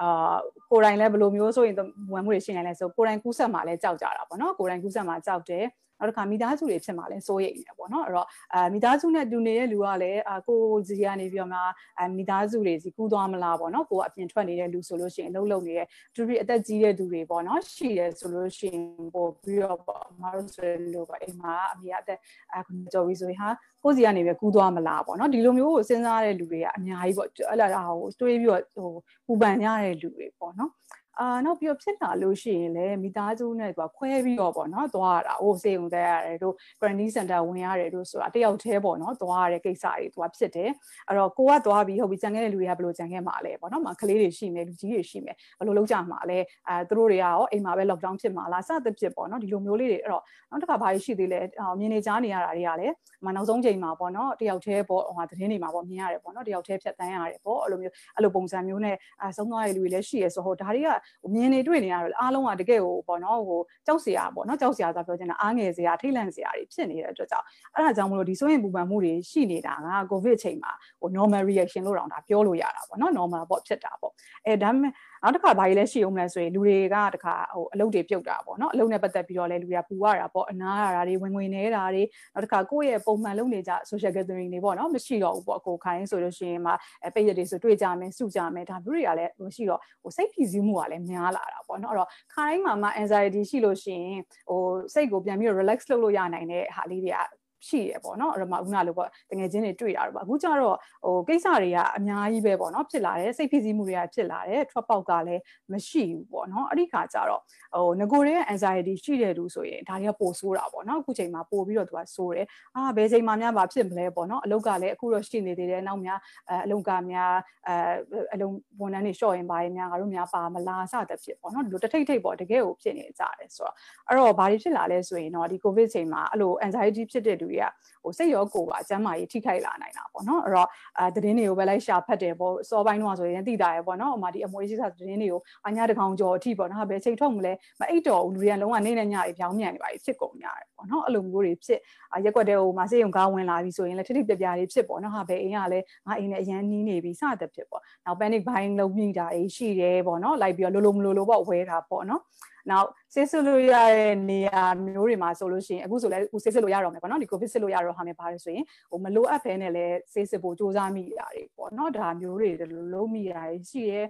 အာကိုယ်တိုင်လည်းဘယ်လိုမျိုးဆိုရင်ဝင်မှုတွေရှိနေလဲဆိုကိုယ်တိုင်ကူးဆက်မှာလည်းကြောက်ကြတာပေါ့နော်ကိုယ်တိုင်ကူးဆက်မှာကြောက်တယ် နောက်တစ်ခါမိသားစုတွေဖြစ်မှာလဲစိုးရိမ်နေပေါ့နော်အဲ့တော့အာမိသားစုနဲ့တူနေတဲ့လူကလည်းအာကိုစီကနေပြီးတော့မှအာမိသားစုတွေစီကူးသွားမလားပေါ့နော်ကိုကအပြင်ထွက်နေတဲ့လူဆိုလို့ရှိရင်အလုပ်လုပ်နေတဲ့သူတွေအသက်ကြီးတဲ့သူတွေပေါ့နော်ရှိတယ်ဆိုလို့ရှိရင်ပို့ပြီးတော့ပေါ့မတို့ဆိုလို့ပေါ့အိမ်မှာအမေကအသက်အခုကြော်ပြီးဆိုရင်ဟာကိုစီကနေပဲကူးသွားမလားပေါ့နော်ဒီလိုမျိုးကိုစဉ်းစားတဲ့လူတွေကအများကြီးပေါ့အဲ့လာဟိုတွေးပြီးတော့ဟိုပူပန်ရတဲ့လူတွေပေါ့နော် အာနောက်ပြီးတော့ဖြစ်လာလို့ရှိရင်လည်းမိသားစုနဲ့သူကခွဲပြီးတော့ပေါ့နော်သွားရတာဟိုစေုံတက်ရတယ်တို့ quarantine center ဝင်ရတယ်တို့ဆိုတာတယောက်တည်းပေါ့နော်သွားရတဲ့ကိစ္စတွေသူကဖြစ်တယ်အဲ့တော့ကိုကသွားပြီးဟုတ်ပြီကြံခဲ့တဲ့လူတွေကဘယ်လိုကြံခဲ့မှာလဲပေါ့နော်မကလေးတွေရှိမယ်လူကြီးတွေရှိမယ်ဘယ်လိုလုပ်ကြမှာလဲအဲသူတို့တွေကရောအိမ်မှာပဲ lockdown ဖြစ်မှာလားစသဖြင့်ပေါ့နော်ဒီလိုမျိုးလေးတွေအဲ့တော့နောက်တစ်ခါဘာရှိသေးလဲမြင်နေကြားနေရတာတွေကလည်းမနောက်ဆုံးချိန်မှာပေါ့နော်တယောက်တည်းပေါ့ဟိုသတင်းတွေမှာပေါ့မြင်ရတယ်ပေါ့နော်တယောက်တည်းဖြတ်တန်းရတယ်ပေါ့အဲ့လိုမျိုးအဲ့လိုပုံစံမျိုးနဲ့အဲဆုံးသွားတဲ့လူတွေလည်းရှိရဆိုဟိုဒါတွေကမြင်နေတွေ့နေရတော့အားလုံးကတကယ်ကိုပေါ့နော်ဟိုကြောက်စရာပေါ့နော်ကြောက်စရာဆိုပြောချင်တာအားငယ်စရာထိတ်လန့်စရာတွေဖြစ်နေတဲ့အတွက်ကြောင့်အဲ့ဒါကြောင့်မလို့ဒီဆိုရင်ပူပန်မှုတွေရှိနေတာကကိုဗစ်ချိန်မှာဟို normal reaction လို့တောင်ဒါပြောလို့ရတာပေါ့နော် normal ပေါ့ဖြစ်တာပေါ့အဲဒါပေမဲ့ နောက်တစ်ခါဘာကြီးလဲရှိအောင်လဲဆိုရင်လူတွေကတခါဟိုအလုပ်တွေပြုတ်တာပေါ့နော်အလုပ်နဲ့ပတ်သက်ပြီးတော့လဲလူတွေကပူရတာပေါ့အနာရတာတွေဝင်ဝင်နေတာတွေနောက်တစ်ခါကိုယ့်ရဲ့ပုံမှန်လုပ်နေကြ social gathering တွေပေါ့နော်မရှိတော့ဘူးပေါ့ကိုခိုင်းဆိုလို့ရှိရင်မှပိတ်ရတွေဆိုတွေ့ကြမယ်စုကြမယ်ဒါမျိုးတွေကလည်းမရှိတော့ဟိုစိတ်ဖြီးစည်းမှုကလည်းများလာတာပေါ့နော်အဲ့တော့ခါတိုင်းမှာမှ anxiety ရှိလို့ရှိရင်ဟိုစိတ်ကိုပြန်ပြီးတော့ relax လုပ်လို့ရနိုင်တဲ့ဟာလေးတွေက ရှိရပေါ့နော်အဲ့တော့မှခုနလိုပေါ့တငယ်ချင်းတွေတွေ့တာတော့ပေါ့အခုကျတော့ဟိုကိစ္စတွေကအများကြီးပဲပေါ့နော်ဖြစ်လာတယ်စိတ်ဖိစီးမှုတွေကဖြစ်လာတယ် drop out ကလည်းမရှိဘူးပေါ့နော်အဲ့ဒီခါကျတော့ဟိုငကိုရဲ့ anxiety ရှိတဲ့လူဆိုရင်ဒါတွေကပိုဆိုးတာပေါ့နော်အခုချိန်မှာပိုပြီးတော့သူကဆိုးတယ်အာဘယ်ချိန်မှများဘာဖြစ်မလဲပေါ့နော်အလုတ်ကလည်းအခုတော့ရှိနေသေးတယ်နောက်များအဲအလုတ်ကများအဲအလုံးဝန်ထမ်းတွေရှော့ရင်ပါရင်များငါတို့များပါမလားစသဖြင့်ပေါ့နော်ဒီလိုတထိတ်ထိတ်ပေါ့တကယ်ကိုဖြစ်နေကြတယ်ဆိုတော့အဲ့တော့ဘာတွေဖြစ်လာလဲဆိုရင်တော့ဒီ covid ချိန်မှာအဲ့လို anxiety ဖြစ်တဲ့လူတွေကဟိုစိတ်ရောကိုယ်ပါအကျမ်းမာရေးထိခိုက်လာနိုင်တာပေါ့နော်အဲ့တော့အဲသတင်းတွေကိုပဲလိုက်ရှာဖတ်တယ်ပေါ့စောပိုင်းတော့ဆိုရင်သိတာရယ်ပေါ့နော်ဟိုမှာဒီအမွေးရှိတာသတင်းတွေကိုအညာတကောင်ကျော်အထိပေါ့နော်ဘယ်ချိန်ထုတ်မလဲမအိတ်တော်ဘူးလူတွေကလုံးဝနေနေညတွေပြောင်းမြန်နေပါပြီဖြစ်ကုန်ကြတယ်ပေါ့နော်အဲ့လိုမျိုးတွေဖြစ်ရက်ွက်တဲ့ဟိုမှာစေယုံကားဝင်လာပြီဆိုရင်လည်းထိထိပြပြတွေဖြစ်ပေါ့နော်ဟာဘယ်အိမ်ကလည်းငါအိမ်နဲ့အရန်နီးနေပြီစသဖြင့်ပေါ့နောက် panic buying လုပ်မိတာတွေရှိတယ်ပေါ့နော်လိုက်ပြီးတော့လိုလိုမလိုလိုပေါ့ဝဲတာပေါ့နော် နောက်ဆေးစစ်လို့ရတဲ့နေရာမျိုးတွေမှာဆိုလို့ရှိရင်အခုဆိုလည်းအခုဆေးစစ်လို့ရတော့မယ်ပေါ့နော်ဒီ covid စစ်လို့ရတော့ဟာမယ်ပါတယ်ဆိုရင်ဟိုမလိုအပ်ဘဲနဲ့လည်းဆေးစစ်ဖို့စူးစမ်းမိတာတွေပေါ့နော်ဒါမျိုးတွေလုံးမိတာတွေရှိရဲ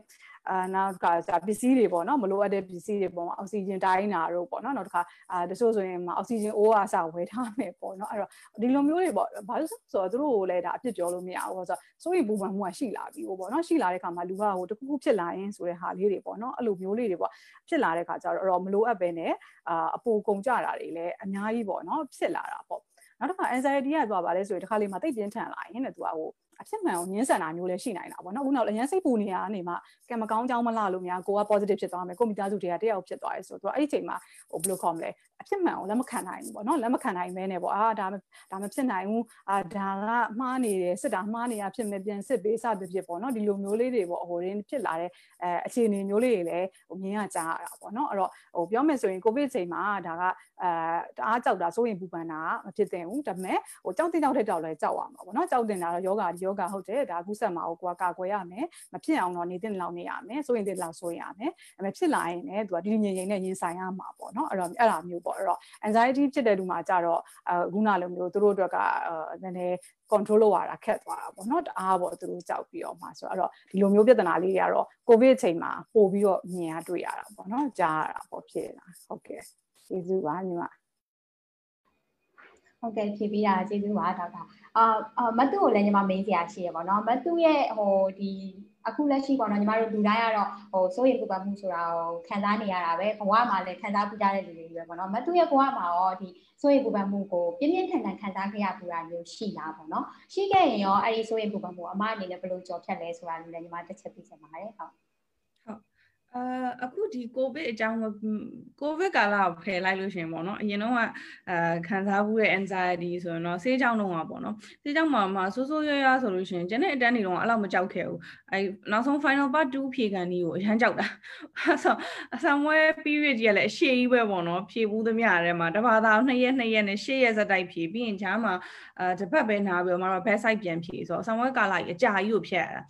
အာနောက်ကစာပစ္စည်းတွေပေါ့နော်မလိုအပ်တဲ့ပစ္စည်းတွေပေါ့အောက်ဆီဂျင်တိုင်းတာတို့ပေါ့နော်နောက်တစ်ခါအာတချို့ဆိုရင်အောက်ဆီဂျင်အိုးအားစဝယ်ထားမယ်ပေါ့နော်အဲ့တော့ဒီလိုမျိုးတွေပေါ့ဘာလို့ဆိုတော့သူတို့ကိုလည်းဒါအဖြစ်ပြောလို့မရဘူးဆိုတော့စိုးရိမ်ပူပန်မှုကရှိလာပြီပေါ့နော်ရှိလာတဲ့ခါမှာလူကဟိုတခုခုဖြစ်လာရင်ဆိုတဲ့ဟာလေးတွေပေါ့နော်အဲ့လိုမျိုးလေးတွေပေါ့ဖြစ်လာတဲ့ခါကျတော့မလိုအပ်ပဲနဲ့အာအပူကုန်ကြတာတွေလည်းအများကြီးပေါ့နော်ဖြစ်လာတာပေါ့နောက်တစ်ခါ anxiety ကသွားပါလဲဆိုရင်တစ်ခါလေးမှတိတ်ပြင်းထန်လာရင်တဲ့သူကဟို အဖြစ်မှန်ကိုညှင်းဆန်တာမျိုးလည်းရှိနိုင်တာပေါ့နော်ခုနောက်အရင်စိတ်ပူနေတာကနေမှကံမကောင်းကြောင်းမလားလို့များကိုက positive ဖြစ်သွားမယ်ကိုမိသားစုတွေကတယောက်ဖြစ်သွားရဲဆိုတော့အဲ့ဒီချိန်မှာဟိုဘယ်လိုခေါ်မလဲအဖြစ်မှန်ကိုလက်မခံနိုင်ဘူးပေါ့နော်လက်မခံနိုင်မဲနဲ့ပေါ့အာဒါဒါမဖြစ်နိုင်ဘူးအာဒါကမှားနေတယ်စစ်တာမှားနေတာဖြစ်မယ်ပြန်စစ်ပေးစသဖြင့်ပေါ့နော်ဒီလိုမျိုးလေးတွေပေါ့ဟိုရင်းဖြစ်လာတဲ့အဲအခြေအနေမျိုးလေးတွေလည်းဟိုမြင်ရကြားရတာပေါ့နော်အဲ့တော့ဟိုပြောမယ်ဆိုရင်ကိုဗစ်ချိန်မှာဒါကအဲတအားကြောက်တာစိုးရင်ပူပန်တာမဖြစ်သင့်ဘူးဒါပေမဲ့ဟိုကြောက်တင်ကြောက်တဲ့တောက်လဲကြောက်ရမှာပေါ့နော်ကြောက်တင်တာတော့ယောဂဒီယောဂဟုတ်တယ်ဒါကူးဆက်မှာကိုကကာကွယ်ရမယ်မဖြစ်အောင်တော့နေတင်လောက်နေရမယ်စိုးရင်တင်လောက်စိုးရမယ်အဲဖြစ်လာရင်လည်းသူကဒီငြိမ်ငြိမ်နဲ့ရင်ဆိုင်ရမှာပေါ့နော်အဲ့တော့အဲ့ဒါမျိုးပေါ့အဲ့တော့ anxiety ဖြစ်တဲ့လူမှာကြတော့အခုနလိုမျိုးသူတို့အတွက်ကနည်းနည်း control လုပ်ရတာခက်သွားတာပေါ့နော်တအားပေါ့သူတို့ကြောက်ပြီးတော့မှဆိုတော့အဲ့တော့ဒီလိုမျိုးပြဿနာလေးတွေကတော့ covid အချိန်မှာပို့ပြီးတော့မြင်ရတွေ့ရတာပေါ့နော်ကြားရတာပေါ့ဖြစ်လာဟုတ်ကဲ့ကျေးဇူးပါညီမဟုတ်ကဲ့ဖြေပြီးတာကျေးဇူးပါဒေါက်တာ အာမတူကိုလည်းညီမမေးစရာရှိရပါတော့မတူရဲ့ဟိုဒီအခုလက်ရှိပေါ့နော်ညီမတို့လူတိုင်းကတော့ဟိုစိုးရိမ်ပူပန်မှုဆိုတာကိုခံစားနေရတာပဲဘဝမှာလည်းခံစားပူကြတဲ့လူတွေပဲပေါ့နော်မတူရဲ့ဘဝမှာရောဒီစိုးရိမ်ပူပန်မှုကိုပြင်းပြင်းထန်ထန်ခံစားခဲ့ရပူတာမျိုးရှိလားပေါ့နော်ရှိခဲ့ရင်ရောအဲ့ဒီစိုးရိမ်ပူပန်မှုအမအနေနဲ့ဘယ်လိုကြော်ဖြတ်လဲဆိုတာလည်းညီမတစ်ချက်သိချင်ပါတယ်ဟုတ် အာအခုဒီကိုဗစ်အကြောင်းကိုဗစ်ကာလကိုဖယ်လိုက်လို့ရှင်ပေါ့နော်အရင်တော့အာခံစားမှုရဲ့ anxiety ဆိုရင်တော့ဆေးကြောင်းတော့ပါပေါ့နော်ဆေးကြောင်းမှာမှာဆိုးဆိုးရွားရွားဆိုလို့ရှင်ကျန်တဲ့အတန်းတွေတော့အဲ့လောက်မကြောက်ခဲ့ဘူးအဲနောက်ဆုံး final part 2ဖြေခံဒီကိုအရန်ကြောက်တာဆိုအဆံဝဲ period ကြီးကလည်းအရှိကြီးပဲပေါ့နော်ဖြေဘူးသမျှထဲမှာတဘာသာ2ရက်2ရက်နဲ့10ရက်စတိုက်ဖြေပြီးရင်ချားမှာအာတစ်ပတ်ပဲနားပြီးတော့မတော့ back side ပြန်ဖြေဆိုတော့အဆံဝဲကာလကြီးအကြာကြီးကိုဖြတ်ရတာ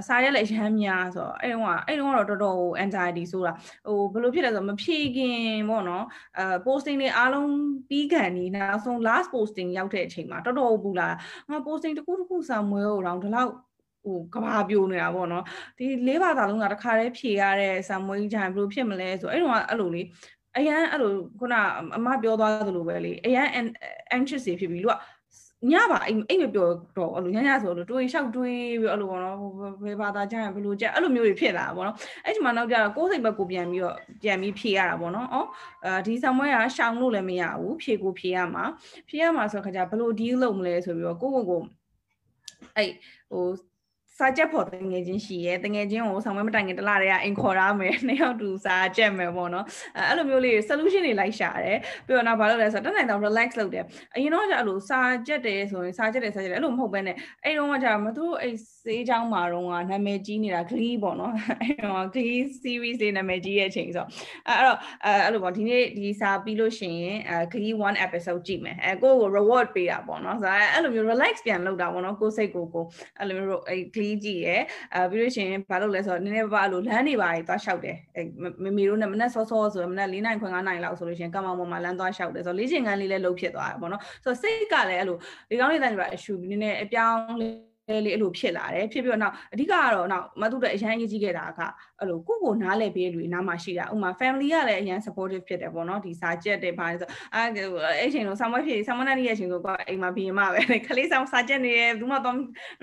အစာရက်လည်းအရန်များဆိုတော့အဲ့တော့အဲ့တော့တော့တော်တော် anxiety ဆိုတာဟိုဘယ်လိုဖြစ်လဲဆိုတော့မဖြေခင်ပေါ့နော်အဲ posting တွေအားလုံးပြီးခံနေနောက်ဆုံး last posting ရောက်တဲ့အချိန်မှာတော်တော်ပူလာငါ posting တစ်ခုတစ်ခုစာမွေးတော့ဒီလောက်ဟိုကဘာပြိုနေတာပေါ့နော်ဒီလေးဘာသာလုံးကတခါတည်းဖြေရတဲ့ဆာမွေးကြိုင်ဘယ်လိုဖြစ်မလဲဆိုအဲ့တော့အဲ့လိုလေအရန်အဲ့လိုခုနအမပြောသွားသလိုပဲလေအရန် anxious ဖြစ်ပြီးလူက ညပါအိမ်အိမ်မပြောတော့အဲ့လိုညညဆိုလို့တွေးလျှောက်တွေးပြီးအဲ့လိုပေါ့နော်ဘယ်ဘာသာကြရင်ဘယ်လိုကြအဲ့လိုမျိုးတွေဖြစ်လာတာပေါ့နော်အဲ့ဒီမှာနောက်ကြတော့ကိုယ်စိတ်ဘက်ကိုပြန်ပြီးတော့ပြန်ပြီးဖြေရတာပေါ့နော်အော်အဲဒီဆံမွဲကရှောင်လို့လည်းမရဘူးဖြေကိုဖြေရမှာဖြေရမှာဆိုခါကျဘယ်လို deal လုပ်မလဲဆိုပြီးတော့ကိုယ့်ကိုယ်ကိုအဲ့ဟို စာချက်ဖို့တငယ်ချင်းရှိရဲတငယ်ချင်းကိုဆောင်မမတိုင်ခင်တလားတည်းကအင်ခေါ်ရမယ်နှစ်ယောက်တူစာချက်မယ်ပေါ့နော်အဲ့လိုမျိုးလေး solution တွေလိုက်ရှာတယ်ပြီးတော့နောက်ဘာလုပ်လဲဆိုတော့တက်နိုင်တော့ relax လုပ်တယ်အရင်တော့ကျအဲ့လိုစာချက်တယ်ဆိုရင်စာချက်တယ်စာချက်တယ်အဲ့လိုမဟုတ်ဘဲနဲ့အဲ့တော့ကကျမသူတို့အဲ့စေးချောင်းမှာတော့နာမည်ကြီးနေတာ glee ပေါ့နော်အဲ့တော့ glee series လေးနာမည်ကြီးရဲ့အချိန်ဆိုအဲ့တော့အဲ့လိုပေါ့ဒီနေ့ဒီစာပြီးလို့ရှိရင်အဲ glee 1 episode ကြည့်မယ်အဲကိုကို reward ပေးတာပေါ့နော်ဆိုတော့အဲ့လိုမျိုး relax ပြန်လုပ်တာပေါ့နော်ကိုစိတ်ကိုကိုအဲ့လိုမျိုးအဲ့ glee ကြီးကြည့်ရယ်အဲပြီးလို့ရှိရင်ဘာလို့လဲဆိုတော့နည်းနည်းပါးပါလို့လမ်းတွေပါသွားလျှောက်တယ်အဲမမေတို့နဲ့မနဲ့စောစောဆိုတော့မနဲ့၄နိုင်ခွင်၅နိုင်လောက်ဆိုလို့ရှိရင်ကမောင်ပေါ်မှာလမ်းသွားလျှောက်တယ်ဆိုတော့လေးချင်ကန်းလေးလည်းလှုပ်ဖြစ်သွားတယ်ပေါ့နော်ဆိုတော့စိတ်ကလည်းအဲ့လိုဒီကောင်းလေးတိုင်းပါအရှူနည်းနည်းအပြောင်း လေးလေးအဲ့လိုဖြစ်လာတယ်ဖြစ်ပြီးတော့နောက်အဓိကကတော့နောက်မသူတဲ့အရန်ရေးကြီးခဲ့တာကအဲ့လိုကိုကိုနားလဲပေးလူနားမှာရှိတာဥမာ family ကလည်းအရန် supportive ဖြစ်တယ်ပေါ့နော်ဒီစာကြက်တွေပါဆိုအဲအဲ့ချိန်လုံးဆောင်းမဖြစ်ဆောင်းမနဲ့ရဲ့ချိန်ဆိုကအိမ်မှာဘီရင်မပဲခလေးဆောင်စာကြက်နေတယ်ဘူးမတော့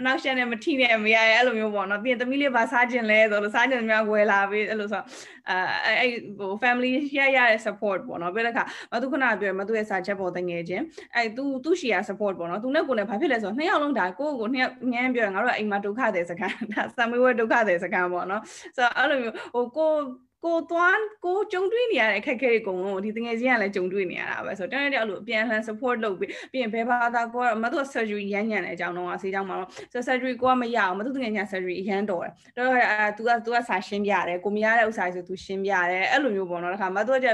နောက်ရှက်နဲ့မထိနဲ့မရရဲ့အဲ့လိုမျိုးပေါ့နော်ပြီးရင်သမီးလေးပါစားကျင်လဲဆိုတော့စားကျင်များဝယ်လာပြီးအဲ့လိုဆို အဲအဲ့ဟို family ရရတဲ့ support ပေါ့နော်ပြီးတဲ့အခါမသူခုနပြောမသူရဲ့စာချက်ပေါ်တငယ်ချင်းအဲ့သူသူရှိရ support ပေါ့နော်သူနဲ့ကိုလည်းဘာဖြစ်လဲဆိုတော့နှစ်ယောက်လုံးဒါကိုကိုနှစ်ယောက်ငန်းပြောငါတို့အိမ်မှာဒုက္ခတဲ့စကားဒါဆမ်မီဝဲဒုက္ခတဲ့စကားပေါ့နော်ဆိုတော့အဲ့လိုမျိုးဟိုကို ကိုသွားကိုကြုံတွေ့နေရတဲ့အခက်အခဲတွေအကုန်လုံးဒီတငယ်ချင်းကလည်းကြုံတွေ့နေရတာပဲဆိုတော့တနေ့တည်းအဲ့လိုအပြန်အလှန် support လုပ်ပြီးပြီးရင်ဘယ်ဘာသာကိုကမသူ surgery ရမ်းညံတဲ့အကြောင်းတော့အဆေးကြောင်းမှာတော့ဆို surgery ကိုကမရအောင်မသူတငယ်ချင်း surgery အရန်တော်တယ်တော့အဲ तू က तू ကစာရှင်းပြတယ်ကိုမရတဲ့ဥစ္စာဆို तू ရှင်းပြတယ်အဲ့လိုမျိုးပေါ့နော်တခါမသူကကြ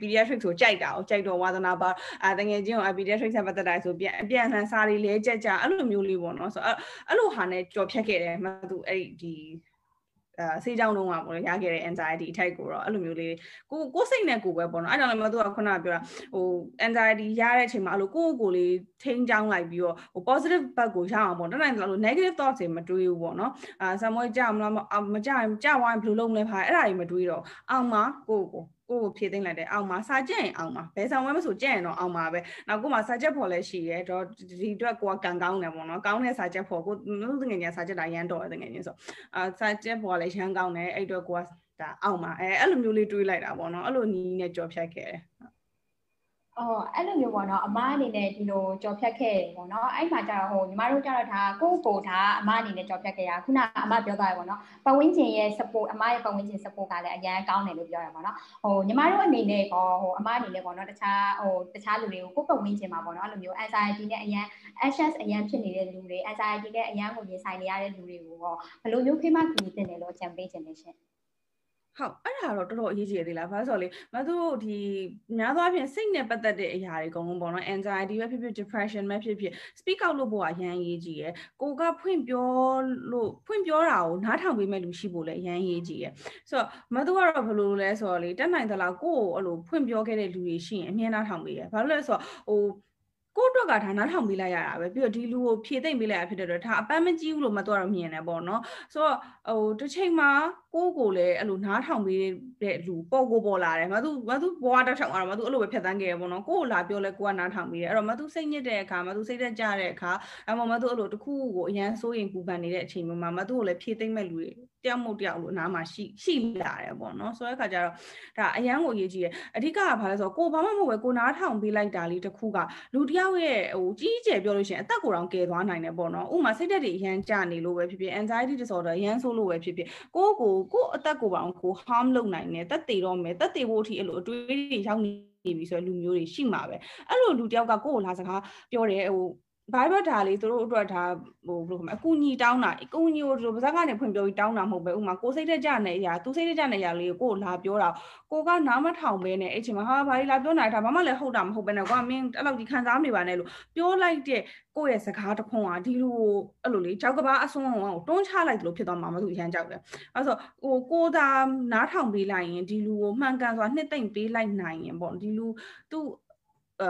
pediatric ဆိုကြိုက်တာကိုကြိုက်တော့ဝါသနာပါအဲတငယ်ချင်းကို pediatric ဆက်ပတ်သက်တာဆိုပြန်အပြန်အလှန်စာတွေလဲကြက်ကြအဲ့လိုမျိုးလေးပေါ့နော်ဆိုတော့အဲ့လိုဟာနဲ့ကြော်ဖြတ်ခဲ့တယ်မသူအဲ့ဒီ အဲဆေးကြောင်းလုံးကပေါ့လေရခဲ့တဲ့ anxiety attack ကိုတော့အဲ့လိုမျိုးလေးကိုကိုစိတ်နဲ့ကိုပဲပေါ့နော်အဲ့ကြောင့်လည်းမသူကခုနကပြောတာဟို anxiety ရတဲ့အချိန်မှာအဲ့လိုကိုကိုလေးထိန်းချောင်းလိုက်ပြီးတော့ဟို positive ဘက်ကိုရအောင်ပေါ့တနိုင်တယ်လို့ negative thoughts တွေမတွေးဘူးပေါ့နော်အာဆမ်မွေးကြမလားမကြရင်ကြဝိုင်းဘယ်လိုလုပ်မလဲဖာအဲ့ဒါတွေမတွေးတော့အောင်မှာကိုကို ကိုကိုဖြည့်သိမ့်လိုက်တယ်အောင်မှာစာကြက်ရင်အောင်မှာဘယ်ဆောင်ဝဲမဆိုကြက်ရင်တော့အောင်မှာပဲနောက်ကိုမှစာကြက်ဖို့လည်းရှိရဲတော့ဒီအတွက်ကိုကကန်ကောင်းတယ်ပေါ့နော်ကောင်းတဲ့စာကြက်ဖို့ကိုလူငယ်ညာစာကြက်တာရမ်းတော်တယ်ငယ်ချင်းဆိုအာစာကြက်ဖို့လည်းရမ်းကောင်းတယ်အဲ့အတွက်ကိုကဒါအောင်မှာအဲအဲ့လိုမျိုးလေးတွေးလိုက်တာပေါ့နော်အဲ့လိုနီးနဲ့ကြော်ဖြတ်ခဲ့တယ် အော်အဲ့လိုမျိုးပေါ့နော်အမအနေနဲ့ဒီလိုကြော်ဖြတ်ခဲ့တယ်ပေါ့နော်အဲ့မှာကျတော့ဟိုညီမတို့ကျတော့ဒါကိုယ့်ကိုယ်ဒါအမအနေနဲ့ကြော်ဖြတ်ခဲ့ရခုနအမပြောသွားတယ်ပေါ့နော်ပဝင်းကျင်ရဲ့ support အမရဲ့ပဝင်းကျင် support ကလည်းအရန်ကောင်းတယ်လို့ပြောရပါတော့ဟိုညီမတို့အနေနဲ့ကောဟိုအမအနေနဲ့ပေါ့နော်တခြားဟိုတခြားလူတွေကိုကိုယ့်ပဝင်းကျင်မှာပေါ့နော်အဲ့လိုမျိုး anxiety နဲ့အရန် anxious အရန်ဖြစ်နေတဲ့လူတွေ anxiety နဲ့အရန်ကိုရင်ဆိုင်နေရတဲ့လူတွေကိုရောဘယ်လိုမျိုးဖိမကူညီတင်တယ်လို့အကြံပေးခြင်းလဲရှင် ဟုတ်အဲ့ဒါတော့တော်တော်အရေးကြီးသေးလားဘာလို့ဆိုလဲမသူတို့ဒီများသောအားဖြင့်စိတ်နဲ့ပတ်သက်တဲ့အရာတွေအကုန်လုံးပေါ့နော် anxiety ပဲဖြစ်ဖြစ် depression ပဲဖြစ်ဖြစ် speak out လို့ပေါ့အရန်ရေးကြီးရယ်ကိုကဖွင့်ပြောလို့ဖွင့်ပြောတာကိုနားထောင်ပေးမဲ့လူရှိဖို့လည်းအရန်ရေးကြီးရယ်ဆိုတော့မသူကတော့ဘယ်လိုလဲဆိုတော့လေတက်နိုင်သလားကိုကိုအဲ့လိုဖွင့်ပြောခဲ့တဲ့လူတွေရှိရင်အမြဲနားထောင်ပေးရယ်ဘာလို့လဲဆိုတော့ဟိုကိုအတွက်ကဒါနားထောင်ပေးလိုက်ရတာပဲပြီးတော့ဒီလူကိုဖြည့်သိမ့်ပေးလိုက်ရဖြစ်တဲ့အတွက်ဒါအပန်းမကြီးဘူးလို့မတော်တော့မြင်တယ်ပေါ့နော်ဆိုတော့ဟိုတစ်ချိန်မှာကိုကိုလည်းအဲ့လိုနားထောင်ပေးတဲ့လူပေါ်ကိုပေါ်လာတယ်မသူမသူဘွားတောက်ချောင်းအောင်မသူအဲ့လိုပဲဖြတ်တန်းခဲ့ရပေါ့နော်ကိုကိုလာပြောလဲကိုကနားထောင်ပေးတယ်အဲ့တော့မသူစိတ်ညစ်တဲ့အခါမသူစိတ်သက်ကြတဲ့အခါအမမသူအဲ့လိုတခုကိုအရန်စိုးရင်ပူပန်နေတဲ့အချိန်မှာမသူကိုလည်းဖြည့်သိမ့်မဲ့လူတွေတယောက်မဟုတ်တယောက်လို့အနားမှာရှိရှိလာတယ်ပေါ့နော်ဆိုတဲ့အခါကျတော့ဒါအရန်ကိုအရေးကြီးတယ်အဓိကကဘာလဲဆိုတော့ကိုဘာမှမဟုတ်ပဲကိုနားထောင်ပေးလိုက်တာလေးတခုကလူတယောက်ရဲ့ဟိုကြီးကျယ်ပြောလို့ရှိရင်အသက်ကိုယ်တော်ကယ်သွားနိုင်တယ်ပေါ့နော်ဥမာစိတ်သက်တွေအရန်ကြနေလို့ပဲဖြစ်ဖြစ် anxiety disorder အရန်ဆိုးလို့ပဲဖြစ်ဖြစ်ကိုကိုကိုအသက်ကိုပါအောင်ကို harm လုပ်နိုင်တယ်တက်တည်တော့မယ်တက်တည်ဖို့အထိအဲ့လိုအတွေးတွေရောက်နေပြီဆိုတော့လူမျိုးတွေရှိမှာပဲအဲ့လိုလူတယောက်ကကိုကိုလာစကားပြောတယ်ဟို Bible ဒါလေးသူတို့အတွက်ဒါဟိုဘယ်လိုခေါ်မလဲအကူအညီတောင်းတာအကူအညီကိုတို့ပါဇက်ကနေဖွင့်ပြောပြီးတောင်းတာမဟုတ်ပဲဥမာကိုစိတ်တက်ကြနေရသူစိတ်တက်ကြနေရလေးကိုကိုလာပြောတာကိုကနားမထောင်ပဲနဲ့အဲ့ချိန်မှာဟာဘာလို့လာပြောနေတာဒါမှမလည်းဟုတ်တာမဟုတ်ပဲနဲ့ကွာမင်းအဲ့လောက်ကြီးခံစားနေပါနဲ့လို့ပြောလိုက်တဲ့ကိုယ့်ရဲ့စကားတစ်ခွန်းကဒီလိုအဲ့လိုလေကြောက်ကဘာအစွန်းအောင်ကိုတွန်းချလိုက်လို့ဖြစ်သွားမှာမသူအရန်ကြောက်တယ်အဲ့ဆိုဟိုကိုသာနားထောင်ပေးလိုက်ရင်ဒီလူကိုမှန်ကန်စွာနှစ်သိမ့်ပေးလိုက်နိုင်ရင်ပေါ့ဒီလူသူအဲ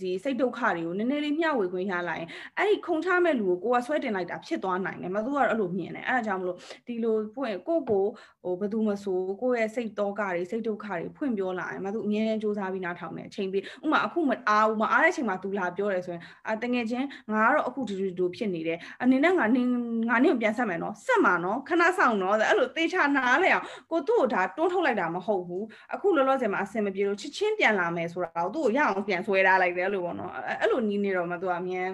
ဒီစိတ်ဒုက္ခတွေကိုနည်းနည်းလေးမျှဝေခွင့်ရလာရင်အဲ့ဒီခုံချမဲ့လူကိုကိုကဆွဲတင်လိုက်တာဖြစ်သွားနိုင်တယ်မသူကတော့အဲ့လိုမြင်တယ်အဲ့ဒါကြောင့်မလို့ဒီလိုဖွင့်ကိုကိုဟိုဘယ်သူမဆိုကိုရဲ့စိတ်တောကတွေစိတ်ဒုက္ခတွေဖွင့်ပြောလာရင်မသူအမြဲတမ်းစူးစမ်းပြီးနားထောင်တယ်အချိန်ပြီးဥမာအခုမအားဘူးမအားတဲ့အချိန်မှာသူလာပြောတယ်ဆိုရင်အတငယ်ချင်းငါကတော့အခုဒီလိုဒီဖြစ်နေတယ်အနေနဲ့ငါနင်းငါနင်းကိုပြန်ဆက်မယ်နော်ဆက်မှာနော်ခဏဆောင်နော်အဲ့လိုသေချာနားလဲအောင်ကိုသူ့ကိုဒါတွန်းထုတ်လိုက်တာမဟုတ်ဘူးအခုလောလောဆယ်မှာအဆင်မပြေလို့ချစ်ချင်းပြန်လာမယ်ဆိုတာကိုသူ့ကိုရအောင်ပြန်ဆွဲထားလိုက်တယ်လို့ပေါ့နော်အဲ့လိုနီးနေတော့မှသူကအမြန်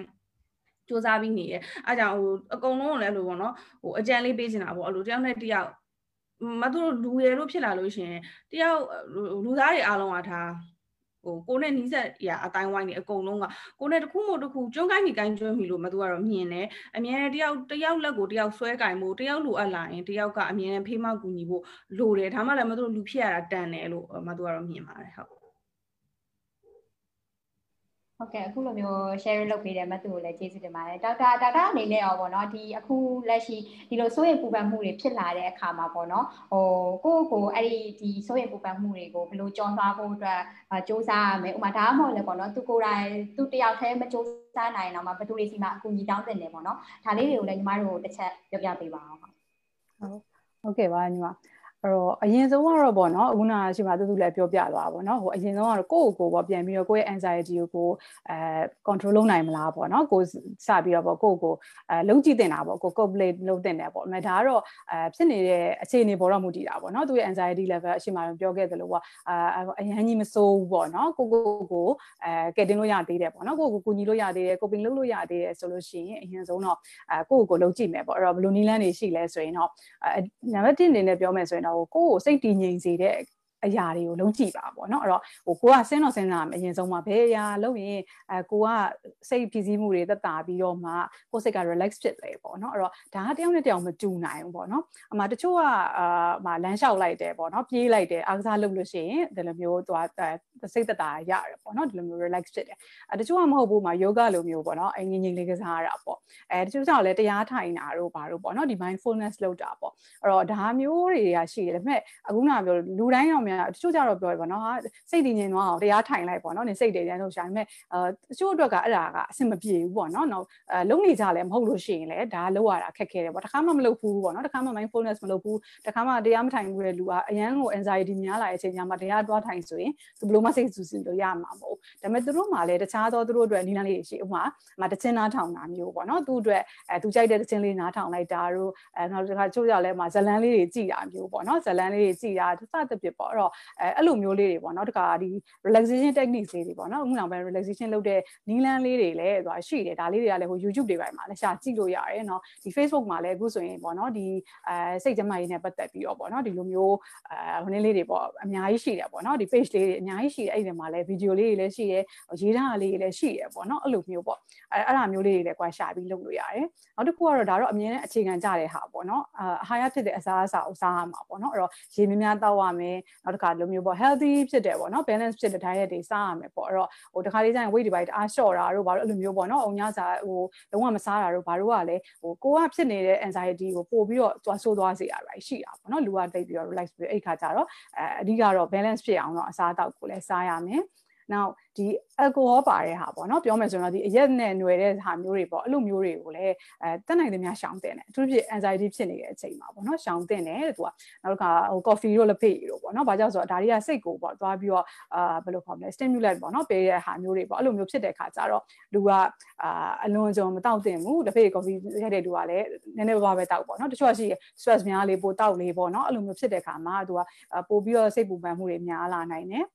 စူးစမ်းပြီးနေတယ်အဲကြောင့်ဟိုအကုန်လုံးလည်းအဲ့လိုပေါ့နော်ဟိုအကြံလေးပေးချင်တာပေါ့အဲ့လိုတယောက်နဲ့တယောက်မသူတို့လူရယ်လို့ဖြစ်လာလို့ရှင်တယောက်လူသားတွေအားလုံးကဒါဟိုကိုနဲ့နီးစပ်ရအတိုင်းဝိုင်းနေအကုန်လုံးကကိုနဲ့တစ်ခုမို့တစ်ခုကျွန်းကိုင်းမိကိုင်းကျွန်းမိလို့မသူကတော့မြင်တယ်အမြဲတယောက်တယောက်လက်ကိုတယောက်ဆွဲကင်ဖို့တယောက်လိုအပ်လာရင်တယောက်ကအမြဲဖေးမကူညီဖို့လိုတယ်ဒါမှလည်းမသူတို့လူဖြစ်ရတာတန်တယ်လို့မသူကတော့မြင်ပါတယ်ဟုတ် ဟုတ်ကဲ့အခုလိုမျိုး share လုပ်ပေးတဲ့မသူကိုလည်းကျေးဇူးတင်ပါတယ်ဒေါက်တာဒေါက်တာအနေနဲ့ရောပေါ့နော်ဒီအခုလက်ရှိဒီလိုစိုးရိမ်ပူပန်မှုတွေဖြစ်လာတဲ့အခါမှာပေါ့နော်ဟိုကိုယ့်ကိုအဲ့ဒီဒီစိုးရိမ်ပူပန်မှုတွေကိုဘယ်လိုကြော်သွားဖို့အတွက်စူးစမ်းရမယ်ဥပမာဒါမှမဟုတ်လည်းပေါ့နော်သူကိုယ်တိုင်သူတယောက်တည်းမစူးစမ်းနိုင်တော့မှဘယ်သူတွေစီမှာအကူအညီတောင်းတင်တယ်ပေါ့နော်ဒါလေးတွေကိုလည်းညီမတို့တစ်ချက်ပြောပြပေးပါအောင်ဟုတ်ဟုတ်ကဲ့ပါညီမ အဲ့တော့အရင်ဆုံးကတော့ပေါ့နော်အခုနကရှိမှတူတူလည်းပြောပြသွားပါပေါ့နော်ဟိုအရင်ဆုံးကတော့ကိုယ့်ကိုယ်ပေါ့ပြန်ပြီးတော့ကိုယ့်ရဲ့ anxiety ကိုကိုအဲ control လုပ်နိုင်မလားပေါ့နော်ကိုစပြီးတော့ပေါ့ကိုယ့်ကိုအဲလုံးကြည့်တင်တာပေါ့ကို calculate လုပ်တင်တယ်ပေါ့အမေဒါကတော့အဲဖြစ်နေတဲ့အခြေအနေပေါ်တော့မူတည်တာပေါ့နော်သူရဲ့ anxiety level အရှိမှပြောခဲ့သလိုပေါ့အာအရန်ကြီးမစိုးဘူးပေါ့နော်ကိုကိုကိုအဲကဲတင်လို့ရသေးတယ်ပေါ့နော်ကိုကိုကူညီလို့ရသေးတယ် coping လုပ်လို့ရသေးတယ်ဆိုလို့ရှိရင်အရင်ဆုံးတော့အဲကိုကိုကိုလုံးကြည့်မယ်ပေါ့အဲ့တော့ဘယ်လိုနည်းလမ်းတွေရှိလဲဆိုရင်တော့အဲနံပါတ်1အနေနဲ့ပြောမယ်ဆိုရင်တော့ကိုကိုစိတ်တည်ငြိမ်စေတဲ့ အရာတွေကိုလုံးကြည့်ပါပေါ့နော်အဲ့တော့ဟိုကိုကစဉ်းတော့စဉ်းစားမယ်အရင်ဆုံးမှာဘယ်အရာလုပ်ရင်အဲကိုကစိတ်ဖြစ်စည်းမှုတွေသက်သာပြီးတော့မှကိုစိတ်က relax ဖြစ်လေပေါ့နော်အဲ့တော့ဒါကတယောက်နဲ့တယောက်မတူနိုင်ဘူးပေါ့နော်အမှတချို့ကအာမလမ်းလျှောက်လိုက်တယ်ပေါ့နော်ပြေးလိုက်တယ်အားကစားလုပ်လို့ရှိရင်ဒီလိုမျိုးသွားစိတ်သက်သာရတယ်ပေါ့နော်ဒီလိုမျိုး relax ဖြစ်တယ်အဲတချို့ကမဟုတ်ဘူးမှာ yoga လိုမျိုးပေါ့နော်အငြိမ်ငြိမ်လေးကစားရတာပေါ့အဲတချို့ကြောင့်လည်းတရားထိုင်တာတို့ဘာတို့ပေါ့နော်ဒီ mindfulness လုပ်တာပေါ့အဲ့တော့ဒါမျိုးတွေကရှိတယ်ဒါပေမဲ့အခုနကပြောလူတိုင်းတော့များတချို့ကြတော့ပြောရပါတော့ဟာစိတ်တည်ငြိမ်သွားအောင်တရားထိုင်လိုက်ပေါ့နော်နေစိတ်တွေတန်းလို့ရှာပေမဲ့အဲတချို့အတွက်ကအဲ့ဒါကအဆင်မပြေဘူးပေါ့နော်နော်အဲလုံးနေကြလည်းမဟုတ်လို့ရှိရင်လည်းဒါလောက်ရတာခက်ခဲတယ်ပေါ့တခါမှမလုပ်ဘူးပေါ့နော်တခါမှ mindfulness မလုပ်ဘူးတခါမှတရားမထိုင်ဘူးတဲ့လူကအရန်ကို anxiety များလာတဲ့အချိန်ညမှာတရားတွားထိုင်ဆိုရင်သူဘလို့မစိတ်ဆူဆူလို့ရမှာမဟုတ်ဒါပေမဲ့သူတို့မှလည်းတခြားသောသူတို့အတွက်နီးလန်းလေးရှိဥပမာမတချင်းနားထောင်တာမျိုးပေါ့နော်သူ့အတွက်အဲသူကြိုက်တဲ့တချင်းလေးနားထောင်လိုက်တာတို့အဲနောက်တစ်ခါချို့ကြလဲမှာဇလန်းလေးတွေကြည်တာမျိုးပေါ့နော်ဇလန်းလေးတွေကြည်တာစသဖြင့်ပေါ့အဲ့တော့အဲအဲ့လိုမျိုးလေးတွေပေါ့နော်တခါဒီ relaxation techniques လေးတွေပေါ့နော်အခုနောက်ပိုင်း relaxation လုပ်တဲ့နီးလန်းလေးတွေလည်းဆိုတာရှိတယ်ဒါလေးတွေကလည်းဟို YouTube တွေပိုင်းမှာလည်းရှာကြည့်လို့ရတယ်เนาะဒီ Facebook မှာလည်းအခုဆိုရင်ပေါ့နော်ဒီအဲစိတ်ကြမ်းမာရေးနဲ့ပတ်သက်ပြီးတော့ပေါ့နော်ဒီလိုမျိုးအဲဟိုနေ့လေးတွေပေါ့အများကြီးရှိတယ်ပေါ့နော်ဒီ page လေးတွေအများကြီးရှိတယ်အဲ့ဒီမှာလည်း video လေးတွေလည်းရှိတယ်ရေးထားလေးတွေလည်းရှိတယ်ပေါ့နော်အဲ့လိုမျိုးပေါ့အဲအဲ့ဒါမျိုးလေးတွေလည်းကွာရှာပြီးလုပ်လို့ရတယ်နောက်တစ်ခုကတော့ဒါတော့အမြင်နဲ့အခြေခံကြတဲ့ဟာပေါ့နော်အာဟာရဖြစ်တဲ့အစားအစာကိုစားရမှာပေါ့နော်အဲ့တော့ရေများများတောက်ရမယ် နောက်တစ်ခါလိုမျိုးပေါ့ healthy ဖြစ်တယ်ပေါ့နော် balance ဖြစ်တဲ့ diet တွေစားရမယ်ပေါ့အဲ့တော့ဟိုတစ်ခါလေးကျရင် weight တွေပိုင်းတအားလျှော့တာတို့ဘာလို့အဲ့လိုမျိုးပေါ့နော်အုံညစာဟိုလုံးဝမစားတာတို့ဘာလို့ကလည်းဟိုကိုကဖြစ်နေတဲ့ anxiety ကိုပို့ပြီးတော့သွားဆိုးသွားစေရတာရှိတာပေါ့နော်လူကတိတ်ပြီးတော့ relax ပြီးအဲ့ခါကျတော့အဲအဓိကတော့ balance ဖြစ်အောင်တော့အစားအသောက်ကိုလည်းစားရမယ် နောက်ဒီ alcohol ပါတဲ့ဟာပေါ့နော်ပြောမယ်ဆိုရင်တော့ဒီအရက်နဲ့ຫນွယ်တဲ့ဟာမျိုးတွေပေါ့အဲ့လိုမျိုးတွေကိုလည်းအဲတက်နိုင်သမျှရှောင်တင်တယ်အထူးဖြင့် anxiety ဖြစ်နေတဲ့အချိန်မှာပေါ့နော်ရှောင်တင်တယ်သူကနောက်တစ်ခါဟို coffee တို့လက်ဖေးတို့ပေါ့နော်ဘာကြောင့်ဆိုတော့ဒါတွေကစိတ်ကိုပေါ့သွားပြီးတော့အာဘယ်လိုခေါ်မလဲ stimulate ပေါ့နော်ပေးတဲ့ဟာမျိုးတွေပေါ့အဲ့လိုမျိုးဖြစ်တဲ့ခါကျတော့လူကအာအလွန်ကြုံမတောက်တင်ဘူးလက်ဖေး coffee ရတဲ့လူကလည်းနည်းနည်းပါးပါးပဲတောက်ပေါ့နော်တချို့ကရှိ stress များလေးပိုတောက်လေးပေါ့နော်အဲ့လိုမျိုးဖြစ်တဲ့ခါမှာသူကပို့ပြီးတော့စိတ်ပူပန်မှုတွေများလာနိုင်တယ်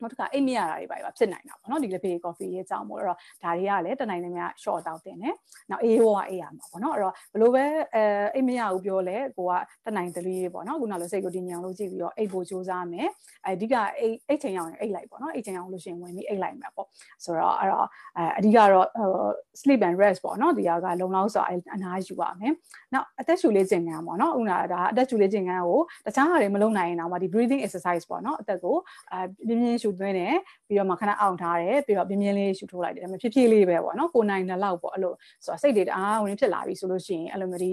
နောက်တစ်ခါအိတ်မရတာတွေပါဖြစ်နိုင်တာပေါ့နော်ဒီလက်ဖေး coffee ရဲ့အကြောင်းပေါ့အဲ့တော့ဒါတွေကလည်းတနိုင်နေများ short တောက်တင်တယ်နောက်အေးရောအေးရမှာပေါ့နော်အဲ့တော့ဘလို့ပဲအဲအိတ်မရဘူးပြောလဲကိုကတနိုင်တလေးပေါ့နော်ခုနလိုစိတ်ကိုတင်ညံလို့ကြည့်ပြီးတော့အိတ်ဖို့စူးစမ်းမယ်အဓိကအိတ်အိတ်ချိန်အောင်အိတ်လိုက်ပေါ့နော်အိတ်ချိန်အောင်လို့ရှိရင်ဝင်ပြီးအိတ်လိုက်မှာပေါ့ဆိုတော့အဲ့တော့အဲအဓိကတော့ sleep and rest ပေါ့နော်ဒီဟာကလုံလောက်စွာအနားယူပါမယ်နောက်အသက်ရှူလေးကျင်ခံပေါ့နော်ခုနကဒါအသက်ရှူလေးကျင်ခံကိုတခြားဟာတွေမလုပ်နိုင်ရင်တော့ဒီ breathing exercise ပေါ့နော်အသက်ကိုအဲပြင်းပြင်းရှူသွင်းတယ်ပြီးတော့မှခဏအောင်ထားတယ်ပြီးတော့ပြင်းပြင်းလေးရှူထိုးလိုက်တယ်ဒါပေမဲ့ဖြည်းဖြည်းလေးပဲပေါ့နော်ကိုနိုင်တဲ့လောက်ပေါ့အဲ့လိုဆိုတော့စိတ်တွေတအားဝင်ဖြစ်လာပြီဆိုလို့ရှိရင်အဲ့လိုမျိုးဒီ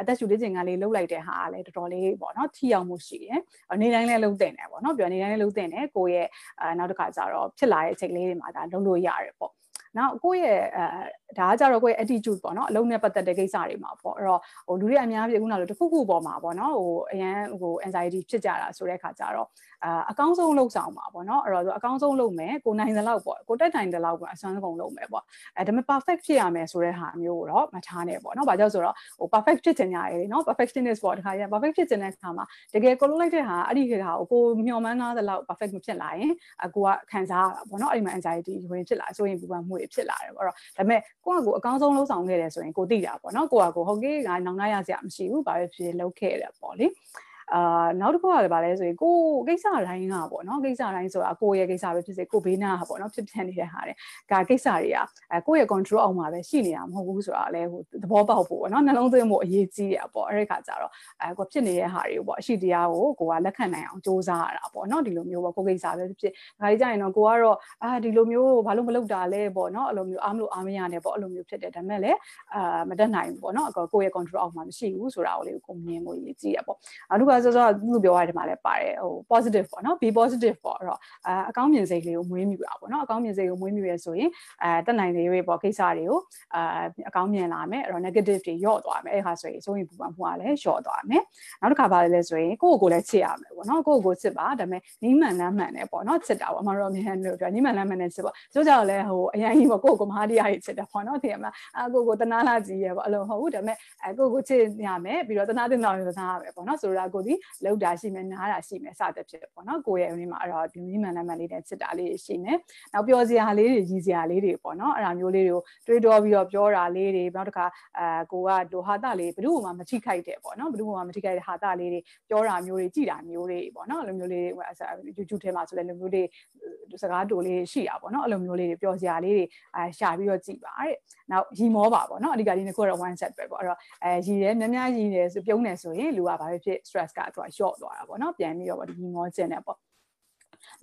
အသက်ရှူလေးကျင်ကလေးလှုပ်လိုက်တဲ့ဟာကလည်းတော်တော်လေးပေါ့နော်ထိအောင်မှုရှိတယ်နေတိုင်းလည်းလှုပ်တင်တယ်ပေါ့နော်ပြီးတော့နေတိုင်းလည်းလှုပ်တင်တယ်ကိုရဲ့အဲနောက်တစ်ခါကျတော့ဖြစ်လာတဲ့အချိန်လေးတွေမှာဒါလှုပ်လို့ရတယ်ပေါ့ နောက်ကိုယ့်ရဲ့အဲဒါကကြတော့ကိုယ့်ရဲ့ attitude ပေါ့နော်အလုံးနဲ့ပတ်သက်တဲ့ကိစ္စတွေမှာပေါ့အဲ့တော့ဟိုလူတွေအများကြီးခုနကလိုတစ်ခုခုပေါ်မှာပေါ့နော်ဟိုအရန်ဟို anxiety ဖြစ်ကြတာဆိုတဲ့ခါကျတော့အာအကောင်းဆုံးလုပ်ဆောင်ပါပေါ့နော်အဲ့တော့အကောင်းဆုံးလုပ်မယ်ကိုနိုင်တဲ့လောက်ပေါ့ကိုတက်နိုင်တဲ့လောက်ပေါ့အစွမ်းကုန်လုပ်မယ်ပေါ့အဲဒါပေမဲ့ perfect ဖြစ်ရမယ်ဆိုတဲ့ဟာမျိုးကိုတော့မထားနဲ့ပေါ့နော်ဘာကြောင့်ဆိုတော့ဟို perfect ဖြစ်ချင်ကြရယ်နော် perfectionist ပေါ့တခါကျ perfect ဖြစ်ချင်တဲ့အခါမှာတကယ်ကိုလုပ်လိုက်တဲ့ဟာအဲ့ဒီဟာကိုကိုမျှော်မှန်းထားတဲ့လောက် perfect မဖြစ်လာရင်အကိုကခံစားရတာပေါ့နော်အဲ့ဒီမှာ anxiety ဝင်ဖြစ်လာဆိုရင်ပူပန်မှုတွေဖြစ်လာတယ်ပေါ့အဲ့တော့ဒါပေမဲ့ကိုကကိုအကောင်းဆုံးလုပ်ဆောင်ခဲ့တယ်ဆိုရင်ကိုသိတာပေါ့နော်ကိုကကိုဟုတ်ကဲ့ငါနောင်နာရစရာမရှိဘူးဘာပဲဖြစ်လုပ်ခဲ့တယ်ပေါ့လေ အာနောက်တစ်ခုကလည်းဗာလဲဆိုရင်ကိုကိစ္စတိုင်းကပေါ့နော်ကိစ္စတိုင်းဆိုတာကိုရဲ့ကိစ္စပဲဖြစ်စေကိုဘေးနားပေါ့နော်ဖြစ်ဖြစ်နေတဲ့ဟာတွေကကိစ္စတွေကအဲကိုရဲ့ control အောက်မှာပဲရှိနေတာမဟုတ်ဘူးဆိုတာလည်းဟိုသဘောပေါက်ဖို့ပေါ့နော်နှလုံးသွင်းဖို့အရေးကြီးရပေါ့အဲ့ဒီခါကျတော့အဲကိုဖြစ်နေတဲ့ဟာတွေကိုပေါ့အရှိတရားကိုကိုကလက်ခံနိုင်အောင်စ조사ရတာပေါ့နော်ဒီလိုမျိုးပေါ့ကိုကိစ္စပဲဖြစ်ဖြစ်ဒါကြီးကြရင်တော့ကိုကတော့အာဒီလိုမျိုးဘာလို့မလုပ်တာလဲပေါ့နော်အဲ့လိုမျိုးအားမလို့အားမရနဲ့ပေါ့အဲ့လိုမျိုးဖြစ်တယ်ဒါပေမဲ့လည်းအာမတက်နိုင်ဘူးပေါ့နော်ကိုရဲ့ control အောက်မှာမရှိဘူးဆိုတာကိုလေးကိုမြင်ဖို့ရည်ကြီးရပေါ့အခုကစောစောသူပြောရတဲ့မှာလည်းပါတယ်ဟို positive ပေါ့နော် be positive ပေါ့အဲ့တော့အာအကောင်းမြင်စိတ်လေးကိုမွေးမြူတာပေါ့နော်အကောင်းမြင်စိတ်ကိုမွေးမြူရဆိုရင်အဲတက်နိုင်သေးရွေးပေါ့ကိစ္စတွေကိုအာအကောင်းမြင်လာမယ်အဲ့တော့ negative တွေညော့သွားမယ်အဲ့ခါဆိုရင်စိုးရင်ပူပန်မှုကလည်းလျှော့သွားမယ်နောက်တစ်ခါပါလဲဆိုရင်ကိုယ့်ကိုယ်ကိုလည်းချစ်ရမယ်ပေါ့နော်ကိုယ့်ကိုယ်ကိုချစ်ပါဒါပေမဲ့နီးမှန်နှမ်းမှန်တယ်ပေါ့နော်ချစ်တာပေါ့အမတို့အမြဲတမ်းပြောနီးမှန်နှမ်းမှန်တယ်ချစ်ပေါ့ကျိုးကြောင့်လည်းဟိုအရင်ကြီးပေါ့ကိုယ့်ကိုယ်မဟာတရားကြီးချစ်တယ်ပေါ့နော်သိရမလားအကိုကိုယ်တနာလာကြည့်ရပေါ့အဲ့လိုမဟုတ်ဘူးဒါပေမဲ့အကိုကိုယ်ချစ်ရမယ်ပြီးတော့တနာတင်တော်ရတနာရမယ်ပေါ့နော်ဆိုတော့ကိုဒီလောက်တာရှိမယ်နားတာရှိမယ်စသဖြင့်ပေါ့နော်ကိုယ့်ရဲ့အရင်းမှာအဲ့တော့ဒီနီးမှန်နှမ်းမှန်လေးနဲ့ချစ်တာလေးရှိမယ်နောက်ပြောစရာလေးတွေရည်စရာလေးတွေပေါ့နော်အဲ့ဒါမျိုးလေးတွေကိုတွေးတောပြီးတော့ပြောတာလေးတွေနောက်တစ်ခါအဲကိုကဒိုဟာတာလေးဘယ်သူမှမထိခိုက်တဲ့ပေါ့နော်ဘယ်သူမှမထိခိုက်တဲ့ဟာတာလေးတွေပြောတာမျိုးတွေကြည်တာမျိုးတွေပေါ့နော်အဲ့လိုမျိုးလေးတွေ YouTube ထဲမှာဆိုလည်းလိုမျိုးတွေစကားတိုလေးရှိတာပေါ့နော်အဲ့လိုမျိုးလေးတွေပြောစရာလေးတွေအဲရှာပြီးတော့ကြည်ပါတဲ့နောက်ရီမောပါပေါ့နော်အဓိကဒီနှစ်ခုကတော့ one set ပဲပေါ့အဲ့တော့အဲရီတယ်များများရီတယ်ဆိုပြုံးတယ်ဆိုရင်လူကဘာပဲဖြစ် stress ကသူက short သွားတာပေါ့နော်ပြန်ပြီးတော့ဒီရီမောကျင်တယ်ပေါ့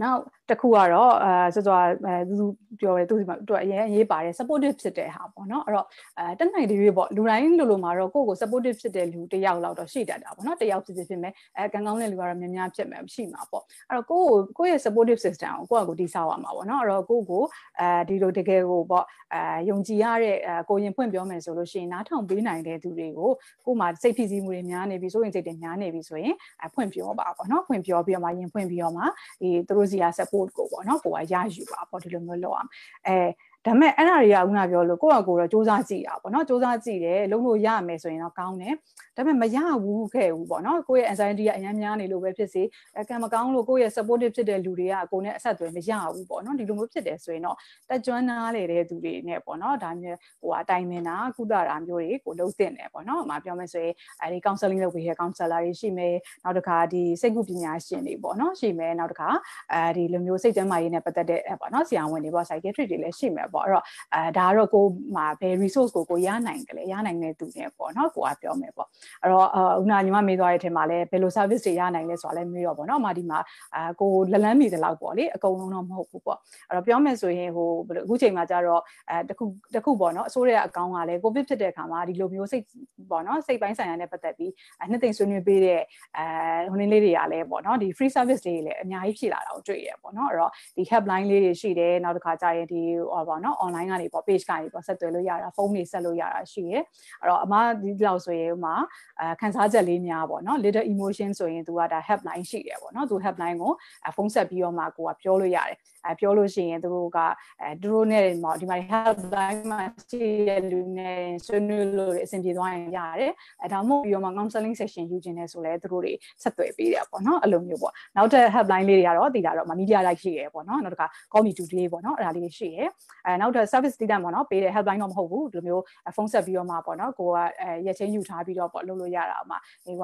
နောက်တစ်ခုကတော့အဲစောစောအဲသူပြောတယ်သူဒီမှာသူအရင်အရေးပါတယ် supportive ဖြစ်တဲ့ဟာပေါ့နော်အဲ့တော့အဲတက်နိုင်တွေပေါ့လူတိုင်းလိုလိုမှာတော့ကိုယ့်ကို supportive ဖြစ်တဲ့လူတယောက်လောက်တော့ရှိတတ်တာပေါ့နော်တယောက်ဖြစ်ဖြစ်ဖြစ်မယ်အဲကံကောင်းတဲ့လူကတော့များများဖြစ်မယ်ရှိမှာပေါ့အဲ့တော့ကိုယ့်ကိုကိုယ့်ရဲ့ supportive system ကိုကိုယ့်အကိုတိဆောက်ရမှာပေါ့နော်အဲ့တော့ကိုယ့်ကိုအဲဒီလိုတကယ်ကိုပေါ့အဲယုံကြည်ရတဲ့အဲကိုရင်ဖွင့်ပြောမယ်ဆိုလို့ရှိရင်နားထောင်ပေးနိုင်တဲ့သူတွေကိုကိုယ်မှာစိတ်ဖိစီးမှုတွေများနေပြီဆိုရင်စိတ်တွေများနေပြီဆိုရင်အဖွင့်ပြောပါပေါ့နော်ဖွင့်ပြောပြီးတော့မှရင်ဖွင့်ပြီးတော့မှဒီသူတို့စီက support ကိုပေါ့နော်ကိုကရယူပါပေါ့ဒီလိုမျိုးလုပ်အောင်အဲ ဒါမဲ့အဲ့ဒါတွေကခုနပြောလို့ကိုယ့်အကိုတော့စူးစမ်းကြည့်တာပေါ့နော်စူးစမ်းကြည့်တယ်လုံးလို့ရမယ်ဆိုရင်တော့ကောင်းတယ်ဒါပေမဲ့မရဘူးခဲ့ဘူးပေါ့နော်ကိုယ့်ရဲ့ anxiety ကအများများနေလို့ပဲဖြစ်စေကံမကောင်းလို့ကိုယ့်ရဲ့ supportive ဖြစ်တဲ့လူတွေကကိုယ်နဲ့အဆက်အသွယ်မရဘူးပေါ့နော်ဒီလိုမျိုးဖြစ်တယ်ဆိုရင်တော့တက်ကြွနားလေတဲ့သူတွေနဲ့ပေါ့နော်ဒါမျိုးဟိုအတိုင်မင်တာကုသတာမျိုးတွေကိုလုံးတင်တယ်ပေါ့နော်အမပြောမယ်ဆိုရင်အဲဒီ counseling လုပ်ပေးတဲ့ counselor တွေရှိမယ်နောက်တစ်ခါဒီစိတ်ကူပညာရှင်တွေပေါ့နော်ရှိမယ်နောက်တစ်ခါအဲဒီလိုမျိုးစိတ်ကျန်းမာရေးနဲ့ပတ်သက်တဲ့ပေါ့နော်ဆရာဝန်တွေပေါ့ psychiatrist တွေလည်းရှိမယ်ပေါ့အဲ့တော့အဲဒါကတော့ကိုမှာဘယ် resource ကိုကိုရနိုင်တယ်လေရနိုင်တဲ့သူတွေပေါ့နော်ကိုကပြောမယ်ပေါ့အဲ့တော့ဦးနာညီမမေးသွားတဲ့အထက်မှာလည်းဘယ်လို service တွေရနိုင်လဲဆိုတာလည်းမေးတော့ပေါ့နော်အမဒီမှာအာကိုလလန်းမိတဲ့လောက်ပေါ့လေအကုန်လုံးတော့မဟုတ်ဘူးပေါ့အဲ့တော့ပြောမယ်ဆိုရင်ဟိုအခုချိန်မှာကျတော့အဲတခုတခုပေါ့နော်အစိုးရအကောင့်ကလည်းကိုဗစ်ဖြစ်တဲ့အခါမှာဒီလိုမျိုးစိတ်ပေါ့နော်စိတ်ပိုင်းဆိုင်ရာနဲ့ပတ်သက်ပြီးနှစ်သိမ့်ဆွေးနွေးပေးတဲ့အဲဟိုနည်းလေးတွေကလည်းပေါ့နော်ဒီ free service တွေလည်းအများကြီးဖြစ်လာတာကိုတွေ့ရပေါ့နော်အဲ့တော့ဒီ helpline လေးတွေရှိတယ်နောက်တစ်ခါကျရင်ဒီဟောပေါ့နော် online ကနေပေါ့ page ကနေပေါ့ဆက်သွယ်လို့ရတာဖုန်းတွေဆက်လို့ရတာရှိရယ်အဲ့တော့အမဒီလောက်ဆိုရင်ဥမာအဲခန်းစားချက်လေးများပေါ့နော် little emotion ဆိုရင်သူကဒါ helpline ရှိတယ်ပေါ့နော်သူ helpline ကိုဖုန်းဆက်ပြီးတော့မှကိုကပြောလို့ရတယ်အဲပြောလို့ရှိရင်သူတို့ကအဲသူတို့နဲ့ဒီမှာ helpline မှာရှိတဲ့လူနဲ့ဆွေးနွေးလို့အဆင်ပြေသွားရင်ရတယ်အဲဒါမှမဟုတ်ပြီးတော့မှ counseling session ယူခြင်းနဲ့ဆိုလဲသူတို့တွေဆက်သွယ်ပေးတယ်ပေါ့နော်အဲ့လိုမျိုးပေါ့နောက်ထပ် helpline လေးတွေကတော့ဒီကတော့ media like ရှိရယ်ပေါ့နော်နောက်တစ်ခါ call me today ပေါ့နော်အဲ့ဒါလေးရှိရယ်အဲနောက်ထပ် service တိတပေါ့နော်ပေးတဲ့ helpline တော့မဟုတ်ဘူးဒီလိုမျိုးဖုန်းဆက်ပြီးတော့မှပေါ့နော်ကိုကအဲရက်ချင်းယူထားပြီးတော့ပေါ့လုပ်လို့ရတာမှာ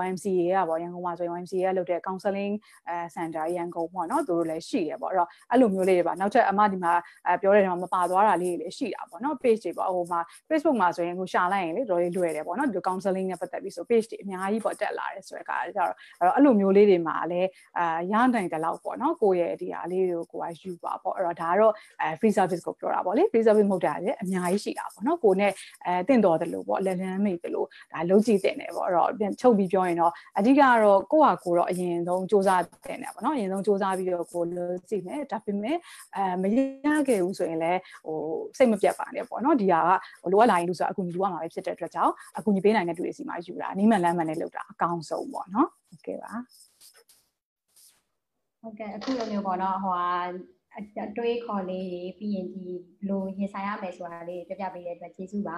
YMCA ကပေါ့ရန်ကုန်မှာဆိုရင် YMCA ကလုပ်တဲ့ counseling အဲ center ရန်ကုန်ပေါ့နော်သူတို့လည်းရှိရပေါ့အဲ့တော့အဲ့လိုမျိုးလေးတွေပါနောက်ထပ်အမဒီမှာအဲပြောတဲ့နေရာမှာမပါသွားတာလေးတွေလည်းရှိတာပေါ့နော် page တွေပေါ့ဟိုမှာ Facebook မှာဆိုရင်ကိုရှာလိုက်ရင်လေတော်လေးလွယ်တယ်ပေါ့နော်ဒီ counseling နဲ့ပတ်သက်ပြီးဆို page တွေအများကြီးပေါ့တက်လာတယ်ဆိုတဲ့အခါကျတော့အဲ့တော့အဲ့လိုမျိုးလေးတွေမှာလည်းအာရနိုင်တဲ့လောက်ပေါ့နော်ကိုယ့်ရဲ့ဒီဟာလေးတွေကိုကိုကယူပါပေါ့အဲ့တော့ဒါကတော့အဲ free service ကိုပြောတာပေါ့လေ free service မဟုတ်တာလေအများကြီးရှိတာပေါ့နော်ကိုနဲ့အဲတင့်တော်တယ်လို့ပေါ့လက်လန်းမိတယ်လို့ဒါလုံးကြည့်တင်တယ်ပေါ့အဲ့တော့ပြန်ချုပ်ပြီးပြောရင်တော့အဓိကကတော့ကိုယ့်ဟာကိုယ်တော့အရင်ဆုံးစူးစမ်းတင်တယ်ပေါ့နော်အရင်ဆုံးစူးစမ်းပြီးတော့ကိုလုံးကြည့်မယ်ဒါပေမဲ့အဲမရခဲ့ဘူးဆိုရင်လည်းဟိုစိတ်မပြတ်ပါနဲ့ပေါ့နော်ဒီဟာကဟိုလိုအပ်လာရင်လို့ဆိုအကူညီလိုရမှာပဲဖြစ်တဲ့အတွက်ကြောင့်အကူညီပေးနိုင်တဲ့သူတွေစီမှာယူတာနီးမှန်လမ်းမှန်နဲ့လုပ်တာအကောင်းဆုံးပေါ့နော်ဟုတ်ကဲ့ပါဟုတ်ကဲ့အခုလိုမျိုးပေါ့နော်ဟိုဟာ အအတွေးခေါ်လေးတွေပြီးရင်ဒီလိုရင်ဆိုင်ရမယ်ဆိုတာလေးပြပြပေးတဲ့အတွက်ကျေးဇူးပါ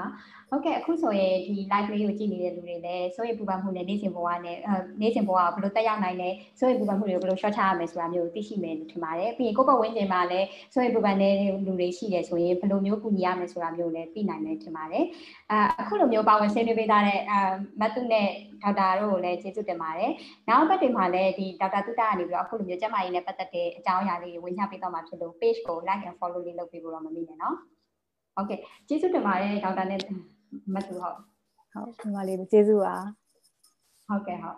ဟုတ်ကဲ့အခုဆိုရင်ဒီ live လေးကိုကြည့်နေတဲ့လူတွေလည်းစိုးရိမ်ပူပန်မှုနဲ့နေ့စဉ်ဘဝနဲ့နေ့စဉ်ဘဝကဘယ်လိုတက်ရောက်နိုင်လဲစိုးရိမ်ပူပန်မှုတွေကိုဘယ်လို short ချရမယ်ဆိုတာမျိုးသိရှိမယ်လို့ထင်ပါတယ်ပြီးရင်ကိုယ့်ဘဝဝင်ကျင်မှာလည်းစိုးရိမ်ပူပန်တဲ့လူတွေရှိတယ်ဆိုရင်ဘယ်လိုမျိုးကူညီရမယ်ဆိုတာမျိုးလည်းသိနိုင်မယ်ထင်ပါတယ်အဲအခုလိုမျိုးပါဝင်ဆွေးနွေးပေးထားတဲ့အဲမတ်တုနဲ့ဒေါက်တာတို့ကိုလည်းကျေးဇူးတင်ပါတယ်နောက်ဘက်တွေမှာလည်းဒီဒေါက်တာတုတကနေပြီးတော့အခုလိုမျိုးကျမကြီးနဲ့ပတ်သက်တဲ့အကြောင်းအရာလေးတွေဝင်ချပေးတော့မှာဖြစ်လို့ page ကို like and follow လေးလုပ်ပေးဖို့တော့မမိနဲ့နော်ဟုတ်ကဲ့ကျေးဇူးတင်ပါတယ်ဒေါက်တာနဲ့မတ်တူဟုတ်ဟုတ်ဒီမှာလေးကျေးဇူးပါဟုတ်ကဲ့ဟုတ်